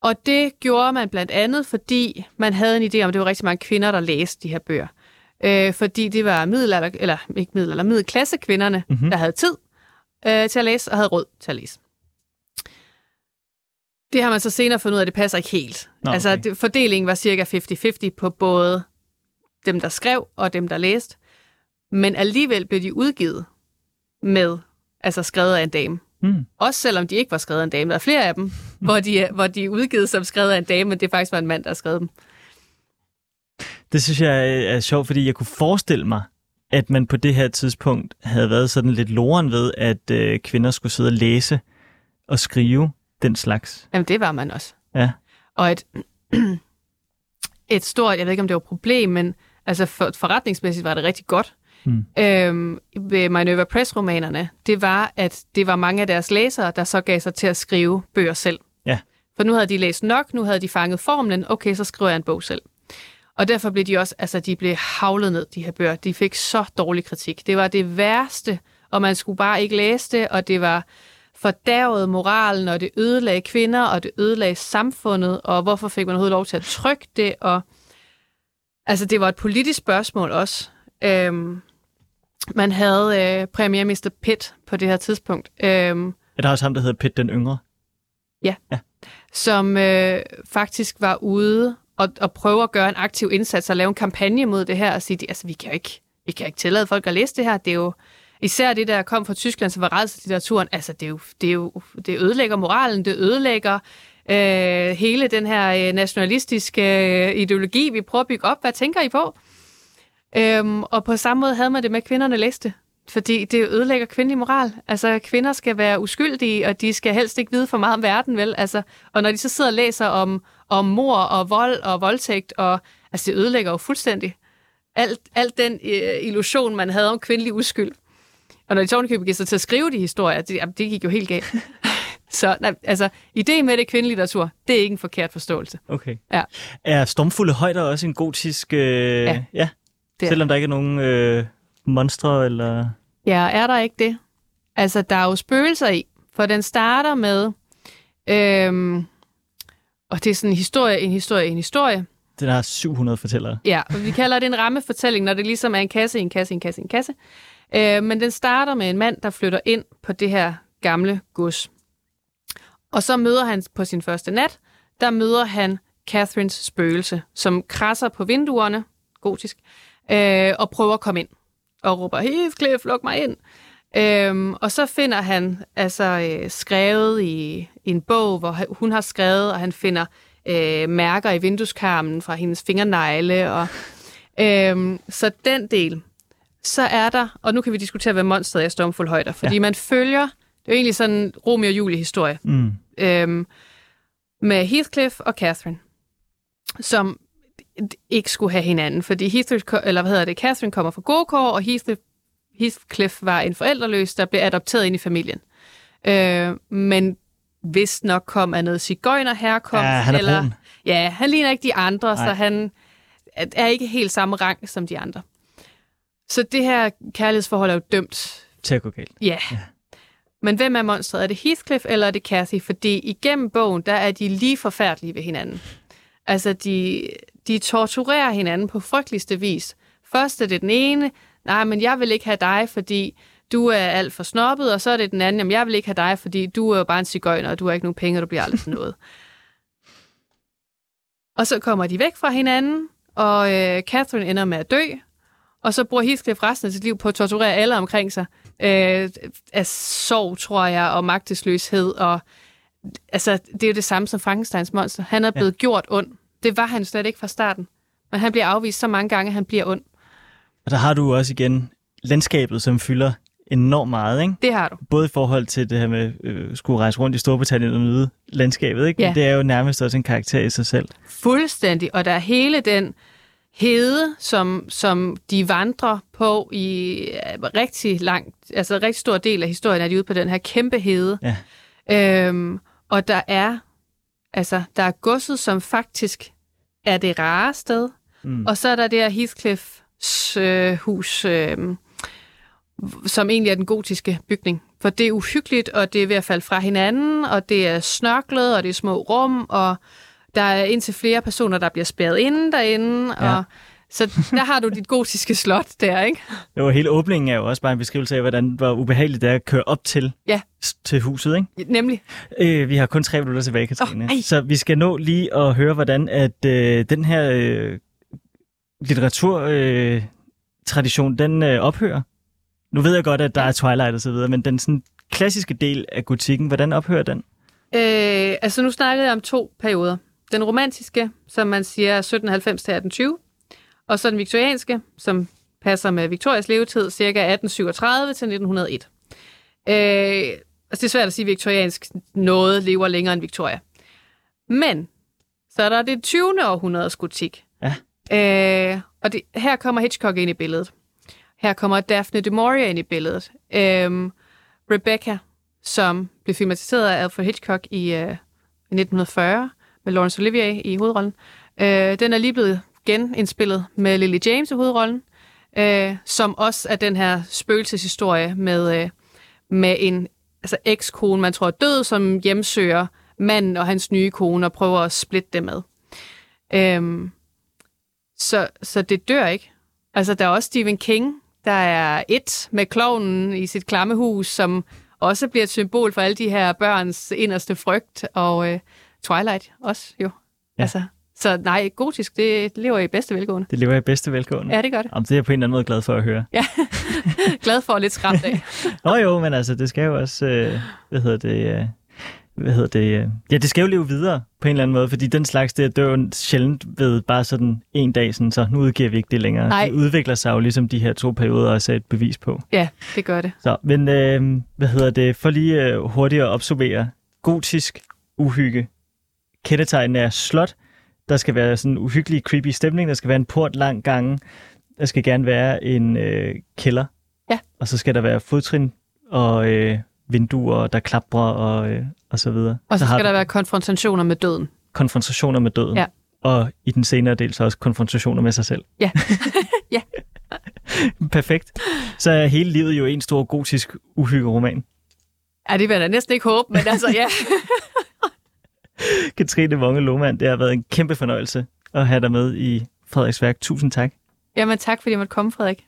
[SPEAKER 2] Og det gjorde man blandt andet, fordi man havde en idé om, at det var rigtig mange kvinder, der læste de her bøger. Øh, fordi det var middelalder, eller ikke middelalder, middelklassekvinderne,
[SPEAKER 1] Mhm.
[SPEAKER 2] mm-hmm. der havde tid øh, til at læse og havde råd til at læse. Det har man så senere fundet ud af, at det passer ikke helt.
[SPEAKER 1] Nå,
[SPEAKER 2] altså,
[SPEAKER 1] okay.
[SPEAKER 2] det, fordelingen var cirka 50-50 på både dem, der skrev og dem, der læste. Men alligevel blev de udgivet med, altså skrevet af en dame.
[SPEAKER 1] Mm.
[SPEAKER 2] Også selvom de ikke var skrevet af en dame. Der er flere af dem, hvor de, hvor de er udgivet som skrevet af en dame, men det faktisk var en mand, der har skrevet dem.
[SPEAKER 1] Det synes jeg er, sjovt, fordi jeg kunne forestille mig, at man på det her tidspunkt havde været sådan lidt loren ved, at øh, kvinder skulle sidde og læse og skrive den slags.
[SPEAKER 2] Jamen, det var man også.
[SPEAKER 1] Ja.
[SPEAKER 2] Og et, et stort, jeg ved ikke, om det var et problem, men altså for, forretningsmæssigt var det rigtig godt.
[SPEAKER 1] Mm.
[SPEAKER 2] Øhm, ved Minerva Press-romanerne, det var, at det var mange af deres læsere, der så gav sig til at skrive bøger selv.
[SPEAKER 1] Ja.
[SPEAKER 2] For nu havde de læst nok, nu havde de fanget formlen, okay, så skriver jeg en bog selv. Og derfor blev de også, altså de blev havlet ned, de her bøger. De fik så dårlig kritik. Det var det værste, og man skulle bare ikke læse det, og det var fordærvet moralen, og det ødelagde kvinder, og det ødelagde samfundet, og hvorfor fik man overhovedet lov til at trykke det, og altså det var et politisk spørgsmål også. Øhm, man havde øh, premierminister Pitt på det her tidspunkt, øhm,
[SPEAKER 1] Er der også ham, der hedder Pitt den Yngre?
[SPEAKER 2] som øh, faktisk var ude og, og prøve at gøre en aktiv indsats og lave en kampagne mod det her og sige, altså vi kan jo ikke, vi kan ikke tillade folk at læse det her. Det er jo især det, der kom fra Tyskland, som var rædselslitteraturen. Altså det er jo, det er jo, det ødelægger moralen, det ødelægger øh, hele den her øh, nationalistiske øh, ideologi, vi prøver at bygge op. Hvad tænker I på? Øhm, og på samme måde havde man det med, at kvinderne læste. Fordi det ødelægger kvindelig moral. Altså, kvinder skal være uskyldige, og de skal helst ikke vide for meget om verden, vel? Altså, og når de så sidder og læser om, om mor og vold og voldtægt, og altså, det ødelægger jo fuldstændig alt, alt den øh, illusion, man havde om kvindelig uskyld. Og når de tårnkøber gik sig til at skrive de historier, det, jamen, det gik jo helt galt. så nej, altså, ideen med det kvindelig litteratur, det er ikke en forkert forståelse.
[SPEAKER 1] Okay.
[SPEAKER 2] Ja.
[SPEAKER 1] Er Stormfulde Højder også en gotisk... Øh,
[SPEAKER 2] Ja,
[SPEAKER 1] ja.
[SPEAKER 2] det
[SPEAKER 1] Selvom der ikke er nogen øh, monstre eller...
[SPEAKER 2] Ja, er der ikke det? Altså, der er jo spøgelser i, for den starter med, øhm, og det er sådan en historie, en historie, en historie.
[SPEAKER 1] Den har 700 fortællere.
[SPEAKER 2] Ja, og vi kalder det en rammefortælling, når det ligesom er en kasse, en kasse, en kasse, en kasse. Øh, men den starter med en mand, der flytter ind på det her gamle gods. Og så møder han på sin første nat, der møder han Catherines spøgelse, som krasser på vinduerne, gotisk, øh, og prøver at komme ind. Og råber, Heathcliff, luk mig ind. Øhm, og så finder han altså øh, skrevet i, i en bog, hvor hun har skrevet, og han finder øh, mærker i vindueskarmen fra hendes fingernegle. Og, øhm, så den del. Så er der, og nu kan vi diskutere, hvad monstret er i Stormfuld Højder, fordi
[SPEAKER 1] Ja.
[SPEAKER 2] man følger, det er jo egentlig sådan en Romeo og Julie historie,
[SPEAKER 1] Mm.
[SPEAKER 2] øhm, med Heathcliff og Catherine, som ikke skulle have hinanden, fordi Heathcliff, eller hvad hedder det, Catherine kommer fra gode kår, og Heathcliff, Heathcliff var en forældreløs, der blev adopteret ind i familien. Øh, men vist nok kom af noget cigøjner herkomst.
[SPEAKER 1] Ja, han er
[SPEAKER 2] eller,
[SPEAKER 1] brun.
[SPEAKER 2] Ja, han ligner ikke de andre,
[SPEAKER 1] Nej.
[SPEAKER 2] så han er ikke helt samme rang som de andre. Så det her kærlighedsforhold er jo dømt
[SPEAKER 1] Til at gå galt.
[SPEAKER 2] Ja. Men hvem er monstret? Er det Heathcliff, eller er det Cathy? Fordi igennem bogen, der er de lige forfærdelige ved hinanden. Altså, de, de torturerer hinanden på frygteligste vis. Først er det den ene, nej, men jeg vil ikke have dig, fordi du er alt for snobbet, og så er det den anden, jamen jeg vil ikke have dig, fordi du er jo bare en cigøjner, og du har ikke nogen penge, og du bliver aldrig sådan noget. og så kommer de væk fra hinanden, og øh, Catherine ender med at dø, og så bruger Heathcliff resten af sit liv på at torturere alle omkring sig. Øh, af sorg, tror jeg, og magtesløshed. Og, altså, det er jo det samme som Frankensteins monster. Han er blevet ja. gjort ond. Det var han slet ikke fra starten. Men han bliver afvist så mange gange, at han bliver ond.
[SPEAKER 1] Og der har du også igen landskabet, som fylder enormt meget, ikke?
[SPEAKER 2] Det har du.
[SPEAKER 1] Både i forhold til det her med øh, skulle rejse rundt i Storbritannien og nyde landskabet, ikke?
[SPEAKER 2] Ja.
[SPEAKER 1] Men det er jo nærmest også en karakter i sig selv.
[SPEAKER 2] Fuldstændig. Og der er hele den hede, som, som de vandrer på i øh, rigtig lang, altså rigtig stor del af historien er de ude på den her kæmpe hede.
[SPEAKER 1] Ja.
[SPEAKER 2] Øhm, og der er, altså, der er godset, som faktisk er det rare sted.
[SPEAKER 1] Mm.
[SPEAKER 2] Og så er der det her Heathcliffs øh, hus, øh, som egentlig er den gotiske bygning. For det er uhyggeligt, og det er ved at falde fra hinanden, og det er snørklet, og det er små rum, og der er indtil flere personer, der bliver spærret inde derinde.
[SPEAKER 1] Ja.
[SPEAKER 2] Og, så der har du dit gotiske slot der, ikke?
[SPEAKER 1] Jo, hele åbningen er jo også bare en beskrivelse af, hvordan hvor ubehageligt det er at køre op til,
[SPEAKER 2] Ja.
[SPEAKER 1] til huset, ikke?
[SPEAKER 2] Nemlig.
[SPEAKER 1] Øh, vi har kun tre minutter tilbage, Katrine.
[SPEAKER 2] Ej.
[SPEAKER 1] så vi skal nå lige at høre, hvordan at øh, den her øh, litteraturtradition, øh, tradition, den øh, ophører. Nu ved jeg godt, at der er Twilight og så videre, men den sådan, klassiske del af gotikken, hvordan ophører den?
[SPEAKER 2] Øh, altså nu snakkede jeg om to perioder. Den romantiske, som man siger 1790 til 1820, og så den viktorianske, som passer med Victorias levetid, ca. 1837 til 1901. Øh, altså det er svært at sige viktoriansk, noget lever længere end Victoria. Men så er der det 20. århundredes gotik. Øh, og det, her kommer Hitchcock ind i billedet. Her kommer Daphne du Maurier ind i billedet. Øh, Rebecca, som blev filmatiseret af Alfred Hitchcock i, øh, i 1940 med Laurence Olivier i hovedrollen. Øh, den er lige blevet genindspillet med Lily James i hovedrollen, øh, som også er den her spøgelseshistorie med, øh, med en altså ekskone, man tror er død, som hjemsøger manden og hans nye kone og prøver at splitte det med. Øhm, så, så det dør ikke. Altså, der er også Stephen King, der er et med klovnen i sit klammehus, som også bliver et symbol for alle de her børns inderste frygt, og øh, Twilight også jo.
[SPEAKER 1] Ja.
[SPEAKER 2] Ja. Altså, så nej, gotisk, det lever i bedste velgående.
[SPEAKER 1] Det lever i bedste velgående.
[SPEAKER 2] Ja, det gør det.
[SPEAKER 1] Jamen, det er jeg på en eller anden måde glad for at høre.
[SPEAKER 2] Glad for lidt skræmt af.
[SPEAKER 1] Nå jo, men altså, det skal jo også, øh, hvad hedder det, øh, hvad hedder det, øh, ja, det skal jo leve videre på en eller anden måde, fordi den slags, det dør jo sjældent ved bare sådan en dag, sådan, så nu udgiver vi ikke det længere.
[SPEAKER 2] Nej.
[SPEAKER 1] Det udvikler sig jo ligesom de her to perioder også er et bevis på.
[SPEAKER 2] Ja, det gør det.
[SPEAKER 1] Så, men øh, hvad hedder det, for lige øh, hurtigt at observere, gotisk uhygge, kendetegn er slot, der skal være sådan en uhyggelig, creepy stemning, der skal være en port lang gange, der skal gerne være en øh, kælder,
[SPEAKER 2] Ja.
[SPEAKER 1] og så skal der være fodtrin og øh, vinduer, der klapper og, øh, og så videre.
[SPEAKER 2] Og så
[SPEAKER 1] har
[SPEAKER 2] skal der være konfrontationer med døden.
[SPEAKER 1] konfrontationer med døden.
[SPEAKER 2] Ja.
[SPEAKER 1] Og i den senere del så også konfrontationer med sig selv.
[SPEAKER 2] Ja. Ja.
[SPEAKER 1] Perfekt. Så er hele livet jo en stor gotisk uhyggeroman.
[SPEAKER 2] Ja, det vil jeg da næsten ikke håbe, men altså ja.
[SPEAKER 1] Katrine Vonge Lohmann, det har været en kæmpe fornøjelse at have dig med i Frederiks værk. Tusind tak.
[SPEAKER 2] Jamen tak, fordi jeg måtte komme, Frederik.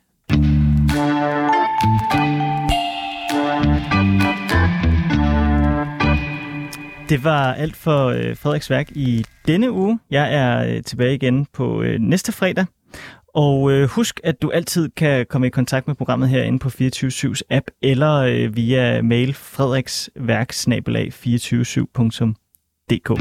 [SPEAKER 1] Det var alt for øh, Frederiks værk i denne uge. Jeg er øh, tilbage igen på øh, næste fredag. Og øh, husk, at du altid kan komme i kontakt med programmet herinde på 24-7's app, eller øh, via mail frederiksværk 24 7dk